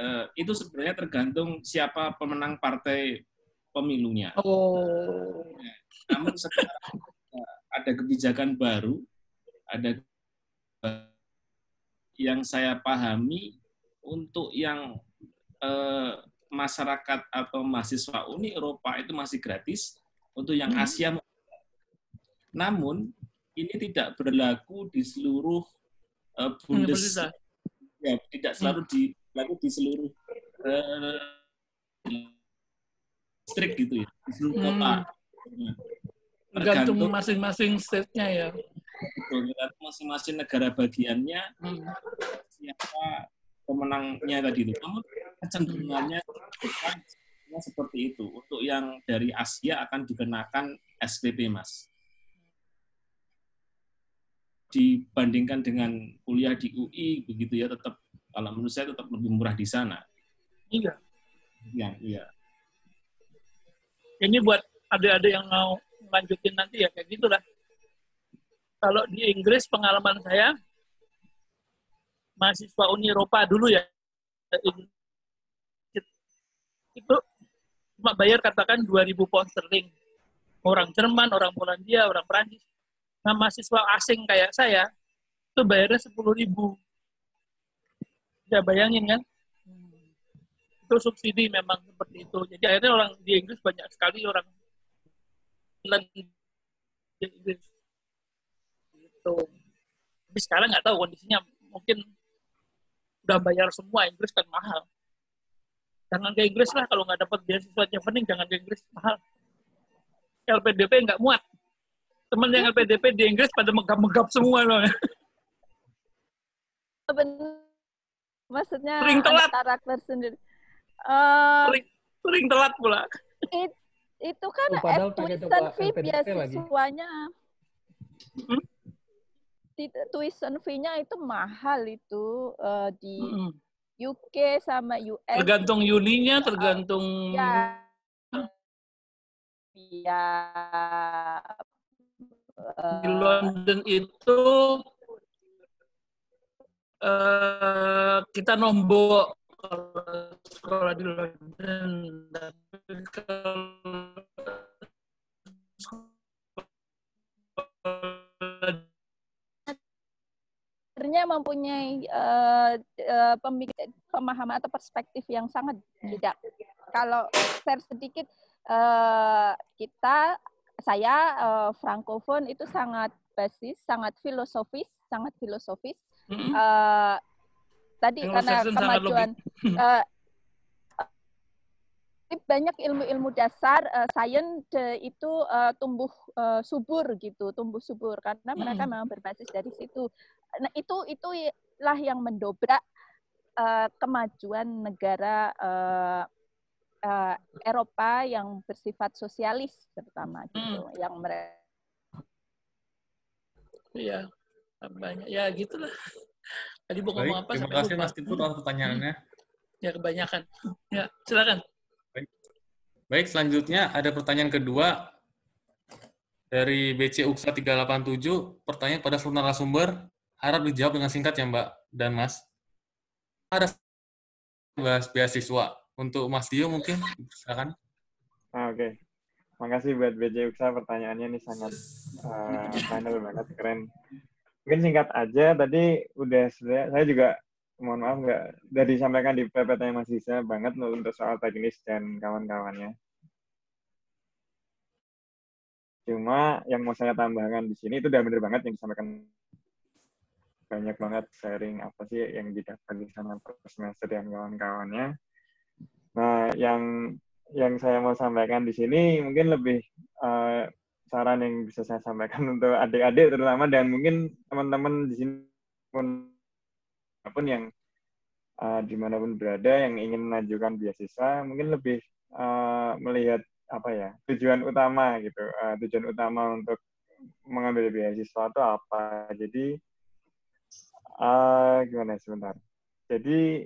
eh, itu sebenarnya tergantung siapa pemenang partai pemilunya. Oh. Namun sekarang ada kebijakan baru, ada yang saya pahami untuk yang eh, masyarakat atau mahasiswa Uni Eropa itu masih gratis, untuk yang Hmm. Asia. Namun ini tidak berlaku di seluruh eh, Bundes, ya, tidak selalu di berlaku di seluruh eh, distrik gitu ya, di seluruh Hmm. kota. Tergantung masing-masing state-nya ya. Tergantung masing-masing negara bagiannya siapa pemenangnya tadi itu. Namun kecenderungannya seperti itu. Untuk yang dari Asia akan dikenakan SPP, Mas. Dibandingkan dengan kuliah di UI, begitu ya, tetap kalau menurut saya tetap lebih murah di sana. Iya. Yang iya. Ini buat adik-adik yang mau lanjutin nanti ya kayak gitulah. Kalau di Inggris pengalaman saya mahasiswa Uni Eropa dulu ya itu cuma bayar katakan 2000 pound sterling. Orang Jerman, orang Polandia, orang Prancis. Nah, mahasiswa asing kayak saya itu bayarnya 10.000. Ya bayangin kan? itu subsidi memang seperti itu. Jadi akhirnya orang di Inggris banyak sekali orang di Inggris. Gitu. Tapi sekarang nggak tahu kondisinya mungkin udah bayar semua Inggris kan mahal. Jangan ke Inggris lah kalau nggak dapat beasiswa chevening jangan ke Inggris mahal. LPDP nggak muat. Temen yang LPDP di Inggris pada megap-megap semua loh. Benar. Maksudnya Sering telat. karakter sendiri. Eh, Sering, sering telat pula. it- itu kan Oh, coba fee beasiswanya. Hmm? Tuition fee-nya itu mahal itu eh, di Mm-mm. UK sama US. Tergantung uninya, tergantung Ya. Ya. di London itu eh, kita nombok sekolah di London tapi kalau sebenarnya mempunyai eh, pemik- pemahaman atau perspektif yang sangat beda. Kalau share sedikit, eh, kita, saya eh, Frankofon itu sangat basis, sangat filosofis, sangat filosofis. Mm-mm. Eh, tadi Kalau karena kemajuan eh, banyak ilmu-ilmu dasar eh, sains itu eh, tumbuh eh, subur gitu, tumbuh subur karena mereka Mm. memang berbasis dari situ. Nah, itu itulah yang mendobrak eh, kemajuan negara eh, eh, Eropa yang bersifat sosialis terutama gitu, yang mereka Iya, banyak. Ya gitulah. Tadi mau ngomong apa? terima sampai kasih. Mas Tipu atas pertanyaannya. Ya kebanyakan. Ya, silakan. Baik. Selanjutnya ada pertanyaan kedua dari BC UKSA 387. Pertanyaan pada seluruh narasumber harap dijawab dengan singkat ya Mbak dan Mas. Ada bahas beasiswa. Untuk Mas Dio mungkin, silakan. Ah, Oke, okay. makasih buat BC UKSA pertanyaannya ini sangat uh, final banget, keren. Mungkin singkat aja, tadi udah saya juga mohon maaf nggak dari disampaikan di PPT Mas Isa banget untuk soal teknis dan kawan-kawannya. Cuma yang mau saya tambahkan di sini itu udah bener banget yang disampaikan banyak banget sharing apa sih yang didapat di sana per semester dan kawan-kawannya. Nah, yang yang saya mau sampaikan di sini mungkin lebih uh, saran yang bisa saya sampaikan untuk adik-adik terutama dan mungkin teman-teman di sini pun apa pun yang uh, di mana pun berada yang ingin mengajukan beasiswa mungkin lebih uh, melihat apa ya tujuan utama gitu. Uh, tujuan utama untuk mengambil beasiswa itu apa. Jadi uh, gimana sebentar. Jadi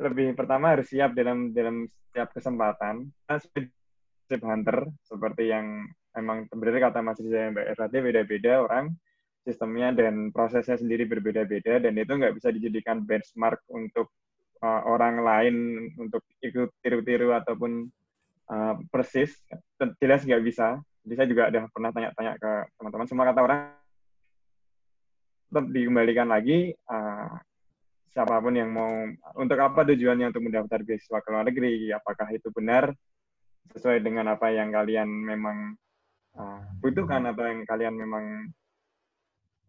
lebih pertama harus siap dalam dalam setiap kesempatan. Hunter seperti yang emang benar kata Mas Riza Mbak RAT beda-beda orang sistemnya dan prosesnya sendiri berbeda-beda dan itu nggak bisa dijadikan benchmark untuk uh, orang lain untuk ikut tiru-tiru ataupun uh, persis. Jelas nggak bisa. Jadi saya juga ada pernah tanya-tanya ke teman-teman. Semua kata orang tetap dikembalikan lagi uh, siapa pun yang mau untuk apa tujuannya untuk mendaftar beasiswa ke luar negeri? Apakah itu benar? Sesuai dengan apa yang kalian memang uh, butuhkan atau yang kalian memang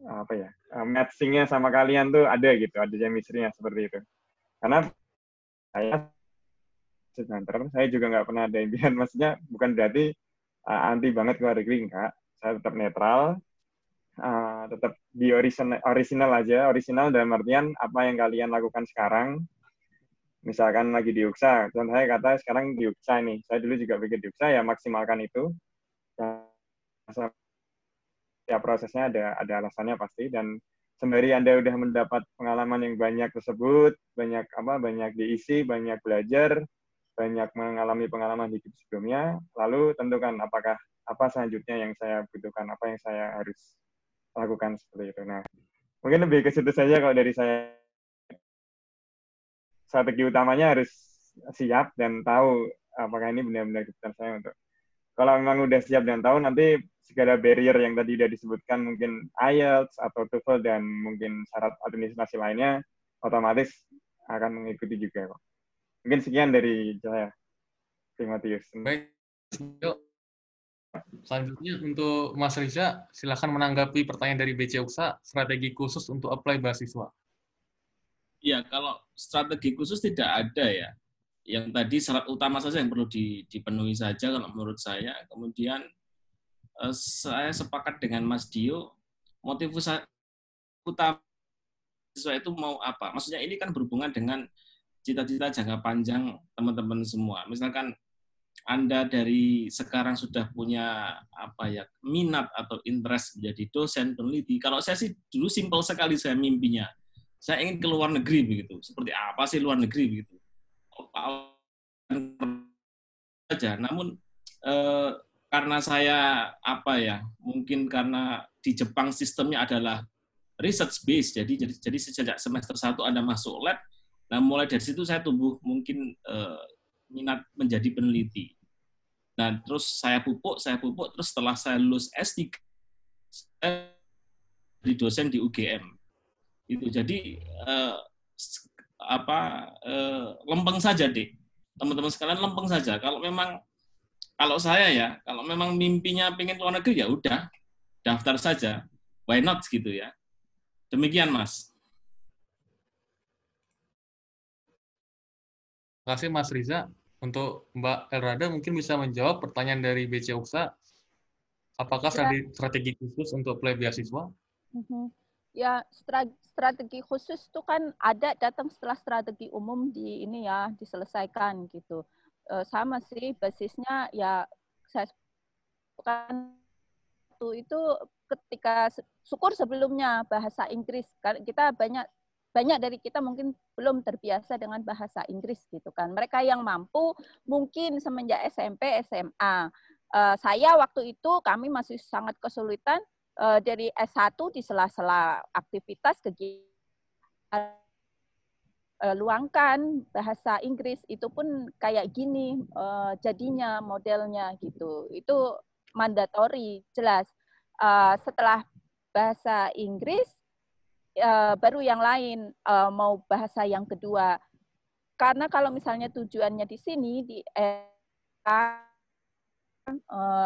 apa ya uh, matchingnya sama kalian tuh ada gitu ada chemistry-nya seperti itu karena saya sedangkan saya juga nggak pernah ada impian maksudnya bukan berarti uh, anti banget ke luar negeri enggak saya tetap netral uh, tetap di original, original aja, original dalam artian apa yang kalian lakukan sekarang. Misalkan lagi di UKSA, contoh saya kata sekarang di UKSA nih, saya dulu juga pikir di UKSA ya maksimalkan itu. Ya prosesnya ada ada alasannya pasti dan sembari Anda udah mendapat pengalaman yang banyak tersebut, banyak apa banyak diisi, banyak belajar, banyak mengalami pengalaman hidup sebelumnya, lalu tentukan apakah apa selanjutnya yang saya butuhkan, apa yang saya harus lakukan seperti itu. Nah, mungkin lebih ke situ saja kalau dari saya. Strategi utamanya harus siap dan tahu apakah ini benar-benar kebutuhan saya untuk. Kalau memang udah siap dan tahu, nanti segala barrier yang tadi sudah disebutkan, mungkin IELTS atau TOEFL dan mungkin syarat administrasi lainnya, otomatis akan mengikuti juga kok. Mungkin sekian dari saya, Timotius. Baik, Selanjutnya untuk Mas Riza, silakan menanggapi pertanyaan dari BC UKSA, strategi khusus untuk apply beasiswa. Ya, kalau strategi khusus tidak ada ya. Yang tadi syarat utama saja yang perlu dipenuhi saja kalau menurut saya. Kemudian eh, saya sepakat dengan Mas Dio, motivasi utama siswa itu mau apa? Maksudnya ini kan berhubungan dengan cita-cita jangka panjang teman-teman semua. Misalkan anda dari sekarang sudah punya apa ya minat atau interest menjadi dosen peneliti. Kalau saya sih dulu simpel sekali saya mimpinya. Saya ingin ke luar negeri begitu. Seperti apa sih luar negeri begitu? saja. Namun eh, karena saya apa ya mungkin karena di Jepang sistemnya adalah research base. Jadi jadi jadi sejak semester satu Anda masuk lab. Nah mulai dari situ saya tumbuh mungkin eh, minat menjadi peneliti. Nah, terus saya pupuk, saya pupuk, terus setelah saya lulus S3, saya di dosen di UGM. Itu jadi eh, apa eh, lempeng saja deh, teman-teman sekalian lempeng saja. Kalau memang kalau saya ya, kalau memang mimpinya pengen luar negeri ya udah daftar saja, why not gitu ya. Demikian mas. Terima kasih Mas Riza. Untuk Mbak Elrada mungkin bisa menjawab pertanyaan dari BC UKSA. Apakah ya. strategi khusus untuk play beasiswa? Mhm. Ya, strategi khusus itu kan ada datang setelah strategi umum di ini ya diselesaikan gitu. E, sama sih basisnya ya saya kan itu ketika syukur sebelumnya bahasa Inggris kan kita banyak banyak dari kita mungkin belum terbiasa dengan bahasa Inggris gitu kan. Mereka yang mampu mungkin semenjak SMP, SMA. Uh, saya waktu itu kami masih sangat kesulitan uh, dari S1 di sela-sela aktivitas kegiatan uh, luangkan bahasa Inggris itu pun kayak gini uh, jadinya modelnya gitu. Itu mandatori jelas. Uh, setelah bahasa Inggris uh, baru yang lain uh, mau bahasa yang kedua. Karena kalau misalnya tujuannya di sini di uh,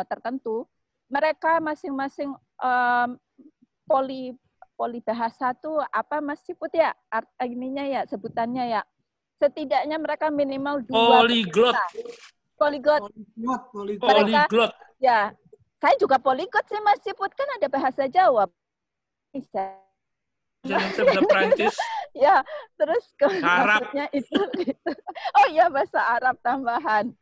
tertentu, mereka masing-masing um, poli poli bahasa tuh apa Mas Ciput ya? Art ininya ya sebutannya ya? Setidaknya mereka minimal dua poliglot poliglot poliglot poliglot ya saya juga poliglot sih Mas Ciput. Kan ada bahasa Jawa. Bisa. Bahasa Prancis. ya, terus Arab. itu, itu. Oh iya bahasa Arab tambahan.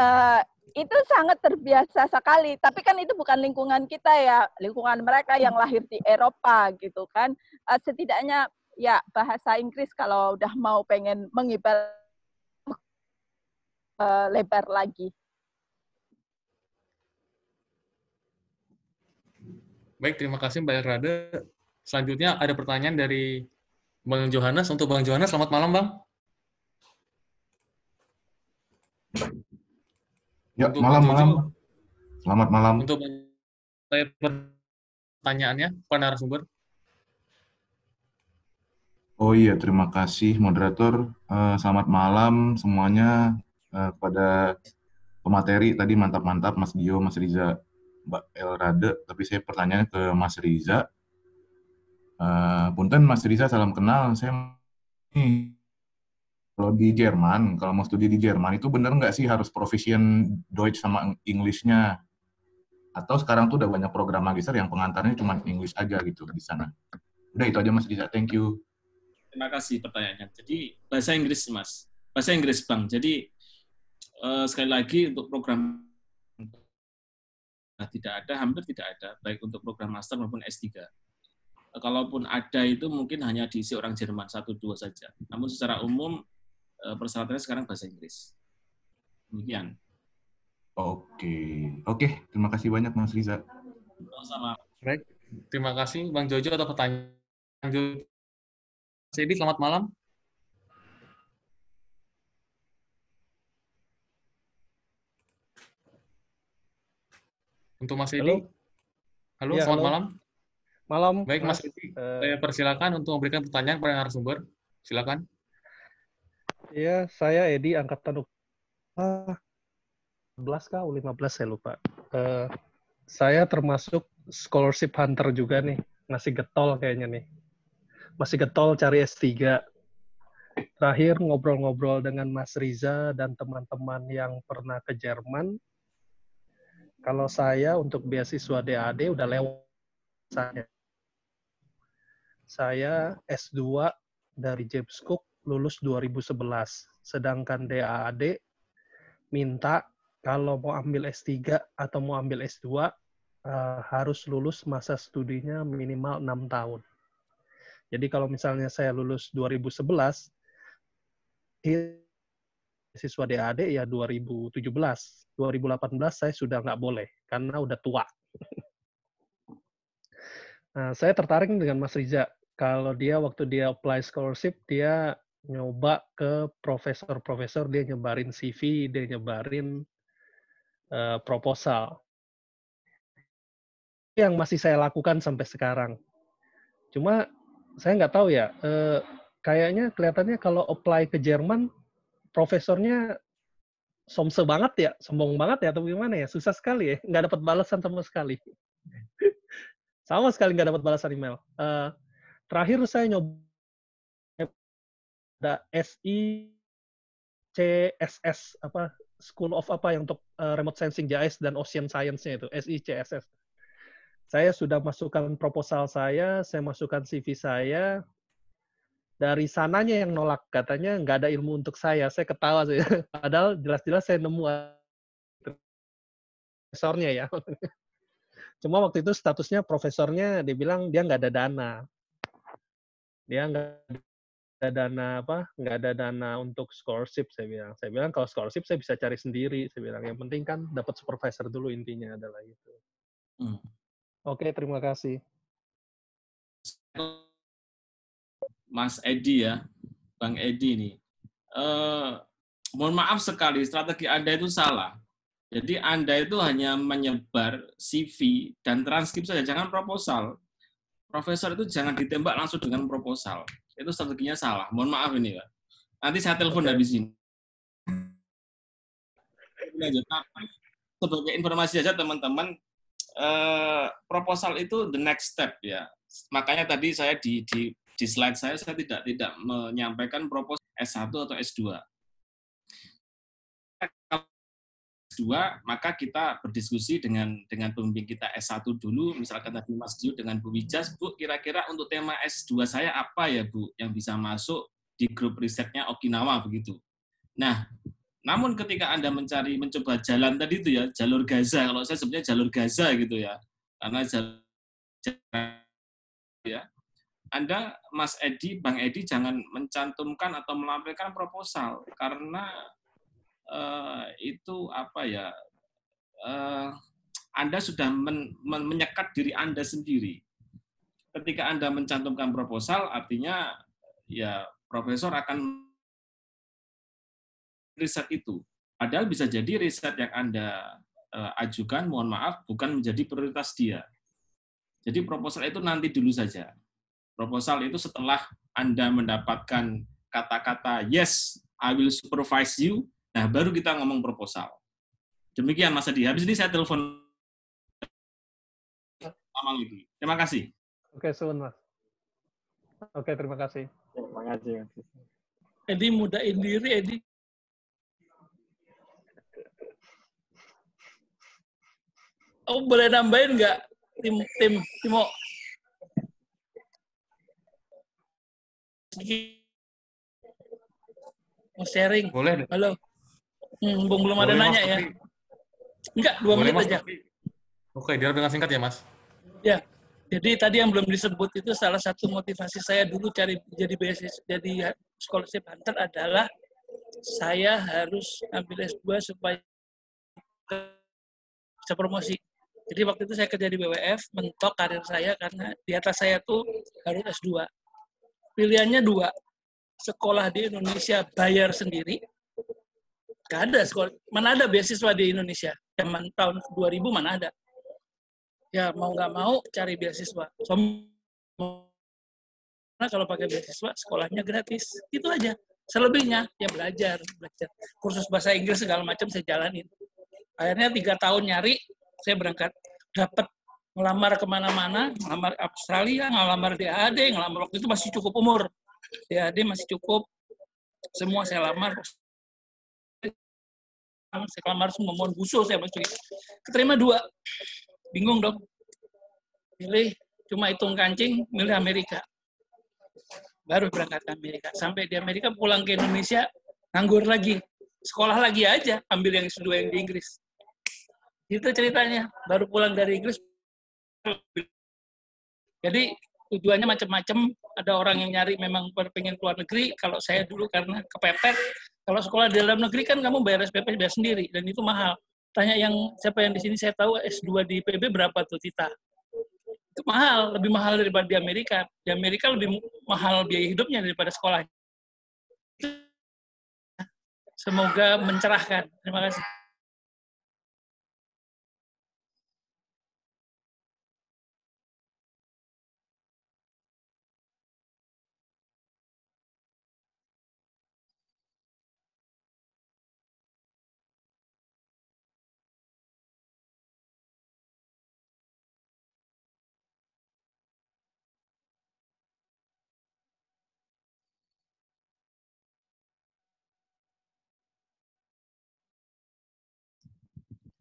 Uh, itu sangat terbiasa sekali. Tapi kan itu bukan lingkungan kita ya, lingkungan mereka yang lahir di Eropa gitu kan. Uh, setidaknya ya bahasa Inggris kalau udah mau pengen mengibar uh, lebar lagi. Baik, terima kasih Mbak Rada. Selanjutnya ada pertanyaan dari Bang Johannes. Untuk Bang Johannes, selamat malam Bang. Ya, untuk malam, malam. Selamat malam. Untuk saya pertanyaannya, Pak narasumber. Oh iya, terima kasih moderator. Uh, selamat malam semuanya uh, kepada pemateri tadi mantap-mantap Mas Gio, Mas Riza, Mbak Elrade. Tapi saya pertanyaannya ke Mas Riza. Uh, punten Mas Riza, salam kenal. Saya kalau di Jerman, kalau mau studi di Jerman itu benar nggak sih harus proficient Deutsch sama English-nya? Atau sekarang tuh udah banyak program magister yang pengantarnya cuma English aja gitu di sana. Udah itu aja Mas Riza, thank you. Terima kasih pertanyaannya. Jadi bahasa Inggris Mas, bahasa Inggris Bang. Jadi uh, sekali lagi untuk program nah, tidak ada, hampir tidak ada, baik untuk program master maupun S3 kalaupun ada itu mungkin hanya diisi orang Jerman satu dua saja. Namun secara umum persyaratannya sekarang bahasa Inggris. Demikian. Oke, oke. Terima kasih banyak Mas Riza. Sama. Baik, terima kasih Bang Jojo atau pertanyaan Mas Edi, selamat malam. Untuk Mas Edi. Halo, halo ya, selamat halo. malam. Malam. Baik, Mas Edi. Uh, saya persilakan untuk memberikan pertanyaan kepada narasumber. Silakan. Iya, saya Edi angkatan uh, 11 kah? 15 saya lupa. Uh, saya termasuk scholarship hunter juga nih. Masih getol kayaknya nih. Masih getol cari S3. Terakhir ngobrol-ngobrol dengan Mas Riza dan teman-teman yang pernah ke Jerman. Kalau saya untuk beasiswa DAD udah lewat saya. Saya S2 dari James Cook lulus 2011. Sedangkan DAAD minta kalau mau ambil S3 atau mau ambil S2 uh, eh, harus lulus masa studinya minimal 6 tahun. Jadi kalau misalnya saya lulus 2011, siswa DAD ya 2017. 2018 saya sudah nggak boleh karena udah tua. Nah, saya tertarik dengan Mas Riza. Kalau dia waktu dia apply scholarship, dia nyoba ke profesor-profesor, dia nyebarin CV, dia nyebarin uh, proposal. Yang masih saya lakukan sampai sekarang. Cuma saya nggak tahu ya, uh, kayaknya kelihatannya kalau apply ke Jerman, profesornya somse banget ya, sombong banget ya, atau gimana ya, susah sekali ya, nggak dapat balasan sama sekali. sama sekali nggak dapat balasan email. Uh, terakhir saya nyoba ada SI apa School of apa yang untuk uh, remote sensing JS dan ocean science-nya itu SI CSS. Saya sudah masukkan proposal saya, saya masukkan CV saya. Dari sananya yang nolak katanya nggak ada ilmu untuk saya. Saya ketawa sih. Padahal jelas-jelas saya nemu profesornya ya. Cuma waktu itu statusnya profesornya dia bilang dia nggak ada dana. dia nggak dana apa nggak ada dana untuk scholarship saya bilang saya bilang kalau scholarship saya bisa cari sendiri saya bilang yang penting kan dapat supervisor dulu intinya adalah itu Hmm. oke terima kasih Mas Edi ya, Bang Edi ini. Eh, mohon maaf sekali, strategi Anda itu salah. Jadi Anda itu hanya menyebar CV dan transkrip saja, jangan proposal. Profesor itu jangan ditembak langsung dengan proposal. Itu strateginya salah. Mohon maaf ini, Pak. Nanti saya telepon Oke. habis ini. Lanjut. Nah, Sebagai informasi saja teman-teman, eh, proposal itu the next step ya. Makanya tadi saya di, di di slide saya saya tidak tidak menyampaikan proposal S1 atau S2. S2 maka kita berdiskusi dengan dengan pembimbing kita S1 dulu, misalkan tadi Mas Dio dengan Bu Wijas, Bu kira-kira untuk tema S2 saya apa ya Bu yang bisa masuk di grup risetnya Okinawa begitu. Nah, namun ketika Anda mencari mencoba jalan tadi itu ya, jalur Gaza, kalau saya sebenarnya jalur Gaza gitu ya. Karena jalur ya, anda, Mas Edi, Bang Edi, jangan mencantumkan atau melampirkan proposal karena eh, itu apa ya? eh, Anda sudah men- men- menyekat diri Anda sendiri. Ketika Anda mencantumkan proposal, artinya ya profesor akan riset itu. Padahal bisa jadi riset yang Anda eh, ajukan, mohon maaf, bukan menjadi prioritas dia. Jadi proposal itu nanti dulu saja. Proposal itu setelah Anda mendapatkan kata-kata yes, I will supervise you, nah baru kita ngomong proposal. Demikian Mas Adi. Habis ini saya telepon. Terima kasih. oke Sun mas oke terima kasih Ya, Terima kasih, Mas. Edi mudain diri, Edi. Oh, boleh nambahin nggak tim tim Timo? Mau sharing? Boleh. Halo. Hmm, Bung belum ada Boleh, Mas, nanya ya? tapi- Enggak, dua Boleh, menit Mas, aja. tapi- Oke, dia dengan singkat ya, Mas. Ya, jadi tadi yang belum disebut itu salah satu motivasi saya dulu cari jadi beasiswa jadi scholarship hunter adalah saya harus ambil S2 supaya bisa promosi. Jadi waktu itu saya kerja di BWF, mentok karir saya karena di atas saya tuh harus S2. Pilihannya dua, sekolah di Indonesia bayar sendiri, Gak ada sekolah, mana ada beasiswa di Indonesia? Zaman tahun 2000 mana ada? ya mau nggak mau cari beasiswa. Karena kalau pakai beasiswa sekolahnya gratis, itu aja. Selebihnya ya belajar, belajar. Kursus bahasa Inggris segala macam saya jalanin. Akhirnya tiga tahun nyari, saya berangkat dapat ngelamar ke mana-mana, ngelamar Australia, ngelamar di AAD, ngelamar waktu itu masih cukup umur. Di AAD masih cukup, semua saya lamar. Saya lamar semua, mohon buso saya masuk. Keterima dua, bingung dong. Milih cuma hitung kancing, milih Amerika. Baru berangkat ke Amerika. Sampai di Amerika pulang ke Indonesia, nganggur lagi. Sekolah lagi aja, ambil yang S2 yang di Inggris. Itu ceritanya. Baru pulang dari Inggris. Jadi tujuannya macam-macam. Ada orang yang nyari memang pengen keluar negeri. Kalau saya dulu karena kepepet. Kalau sekolah di dalam negeri kan kamu bayar SPP bayar sendiri. Dan itu mahal tanya yang siapa yang di sini saya tahu S2 di PB berapa tuh Tita? Itu mahal, lebih mahal daripada di Amerika. Di Amerika lebih mahal biaya hidupnya daripada sekolah. Semoga mencerahkan. Terima kasih.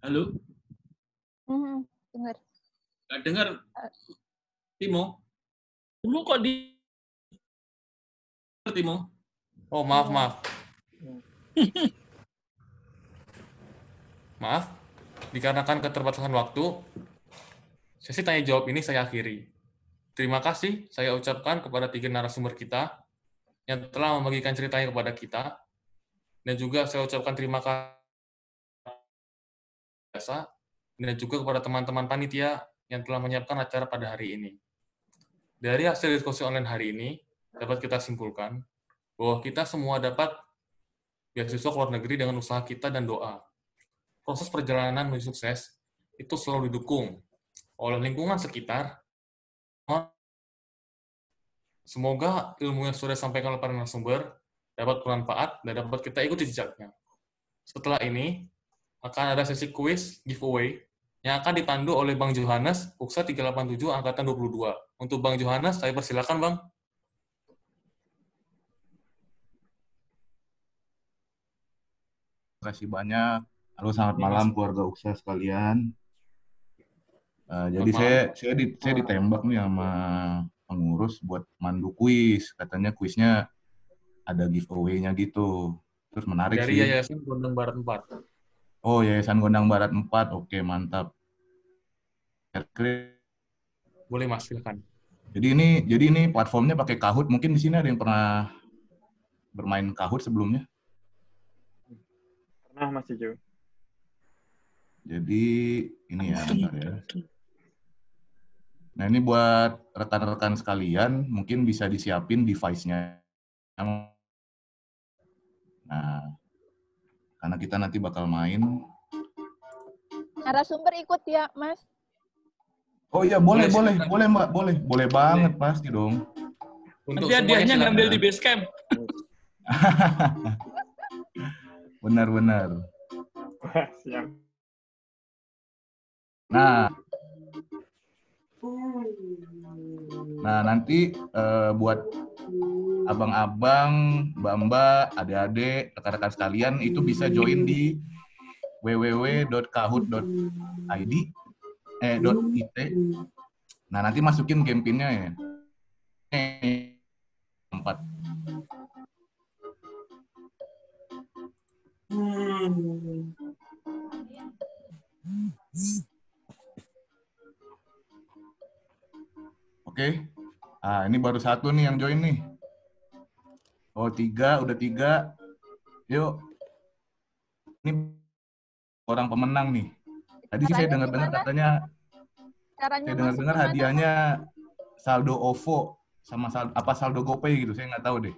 Halo, Hmm, dengar. nggak dengar? Timo, Temu kok di Timo. Oh, maaf, maaf. Maaf, dikarenakan keterbatasan waktu, sesi tanya jawab ini saya akhiri. Terima kasih saya ucapkan kepada tiga narasumber kita yang telah membagikan ceritanya kepada kita. Dan juga saya ucapkan terima kasih dan juga kepada teman-teman panitia yang telah menyiapkan acara pada hari ini. Dari hasil diskusi online hari ini, dapat kita simpulkan bahwa kita semua dapat beasiswa ke luar negeri dengan usaha kita dan doa. Proses perjalanan menuju sukses itu selalu didukung oleh lingkungan sekitar. Semoga ilmu yang sudah disampaikan oleh para narasumber dapat bermanfaat dan dapat kita ikuti jejaknya. Setelah ini, akan ada sesi kuis giveaway yang akan dipandu oleh Bang Johannes, UKSA 387 Angkatan 22. Untuk Bang Johannes, saya persilakan Bang. Terima kasih banyak. Halo, selamat malam keluarga UKSA sekalian. Uh, jadi malam. saya saya di, saya ditembak nih sama pengurus buat mandu kuis. Katanya kuisnya ada giveaway-nya gitu. Terus menarik Dari sih. Yayasan Gondang Barat 4. Oh, Yayasan Gondang Barat 4. Oke, mantap. Boleh Mas, silakan. Jadi ini jadi ini platformnya pakai Kahoot. Mungkin di sini ada yang pernah bermain Kahoot sebelumnya. Pernah Mas Ijo. Jadi ini ya, bentar ya. Nah, ini buat rekan-rekan sekalian, mungkin bisa disiapin device-nya. Nah, karena kita nanti bakal main. Narasumber ikut ya, Mas. Oh iya, boleh, Boleh, boleh, boleh, Mbak, boleh. Boleh banget, pasti dong. Untuk Nanti hadiahnya ngambil di base camp. Benar-benar. Siap. Nah, nah nanti eh, buat abang-abang, mbak-mbak, adik-adik, rekan-rekan sekalian itu bisa join di www.kahoot.id eh .it. Nah, nanti masukin game pinnya ya. Empat. Oke. Ah, ini baru satu nih yang join nih. Oh, tiga, udah tiga. Yuk. Ini orang pemenang nih. Tadi sih saya dengar-dengar katanya, Caranya saya dengar-dengar hadiahnya saldo OVO sama saldo, apa saldo GoPay gitu. Saya nggak tahu deh.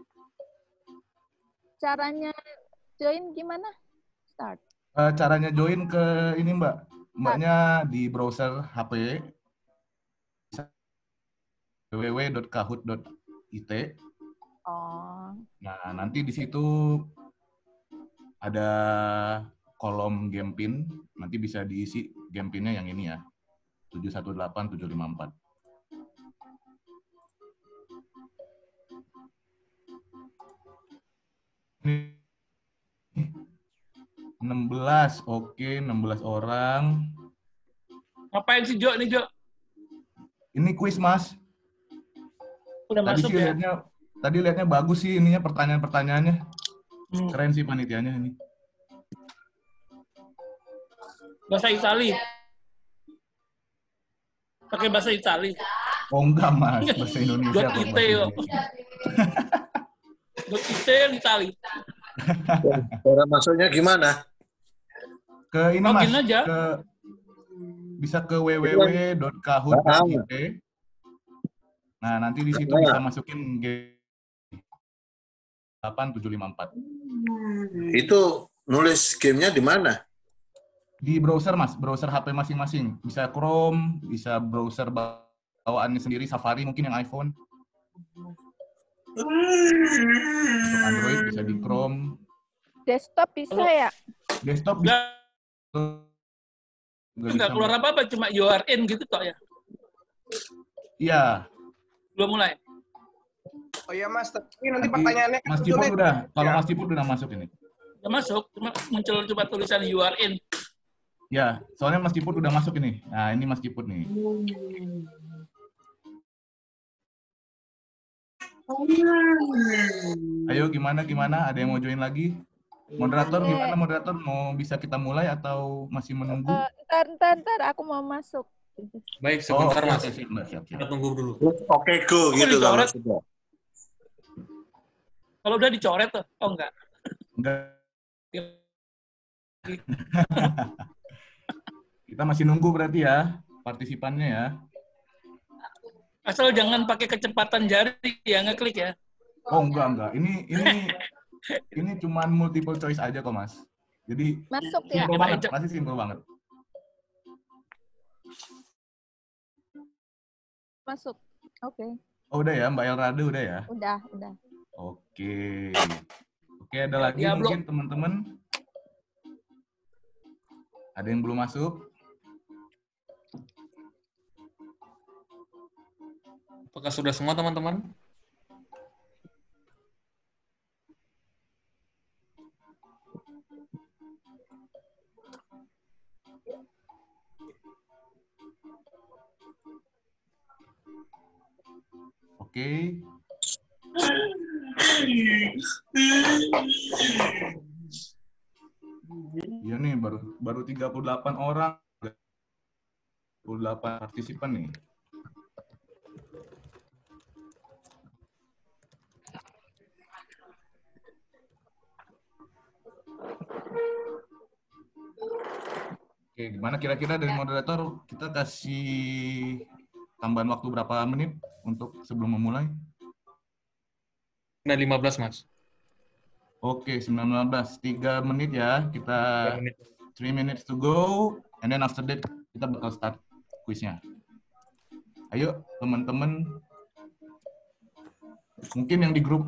Caranya join gimana? Start. Eh, caranya join ke ini Mbak. Mbaknya di browser HP www.kahoot.it. Oh. Nah, nanti di situ ada kolom game pin. Nanti bisa diisi game pinnya yang ini ya. 718754. Ini 16, oke, 16 orang. Ngapain sih Jo nih Jo? Ini kuis, Mas. Udah Tadi masuk sih ya? lihatnya, tadi lihatnya bagus sih ininya pertanyaan-pertanyaannya. Hmm. Keren sih panitianya ini. Bahasa Itali. Pakai bahasa Itali. Oh enggak, Mas. Bahasa Indonesia. Dot kok, IT, bahasa yo. Indonesia. Dot detail Itali. Cara masuknya gimana? Ke ini, Mas. Login aja. Ke, bisa ke www.kahoot.it. Nah, nanti di situ bisa masukin game 8754. Itu nulis gamenya di mana? Di browser, Mas. Browser HP masing-masing. Bisa Chrome, bisa browser bawaannya sendiri, Safari mungkin yang iPhone. Untuk Android bisa di Chrome. Desktop bisa ya? Desktop bisa. Enggak, enggak keluar apa-apa, cuma you are in gitu kok ya. Iya. Belum mulai. Oh iya Mas, tapi nanti Nanti pertanyaannya kan Mas nih. udah. Kalau Ya. Mas Ciput udah masuk ini. Udah masuk, cuma muncul coba tulisan you are in. Ya, soalnya Mas Ciput udah masuk ini. Nah, ini Mas Ciput nih. Ayo gimana gimana? Ada yang mau join lagi? Moderator gimana moderator? Mau bisa kita mulai atau masih menunggu? Eh, ntar, ntar, ntar, aku mau masuk. Baik, sebentar Oh, Mas. oke, siap, siap, siap. Kita tunggu dulu. Oke, go Kok gitu dicoret? sudah. Kalau udah dicoret tuh. Oh enggak. Enggak. Kita masih nunggu berarti ya partisipannya ya. Asal jangan pakai kecepatan jari ya ngeklik ya. Oh enggak enggak. Ini ini ini cuman multiple choice aja kok mas. Jadi Masuk ya. simple banget, pasti simple banget. Masuk. Oke. Oh udah ya Mbak Elrade udah ya. Udah, udah. Oke. Oke ada lagi Diablo. mungkin teman-teman. Ada yang belum masuk? Apakah sudah semua teman-teman? Oke. Iya nih baru baru 38 orang. 38 partisipan nih. Oke, gimana kira-kira dari moderator kita kasih tambahan waktu berapa menit untuk sebelum memulai? Nah, 15, Mas. Oke, 19. 3 menit ya. Kita Tiga menit. 3 minutes to go. And then after that, kita bakal start quiznya. Ayo, teman-teman. Mungkin yang di grup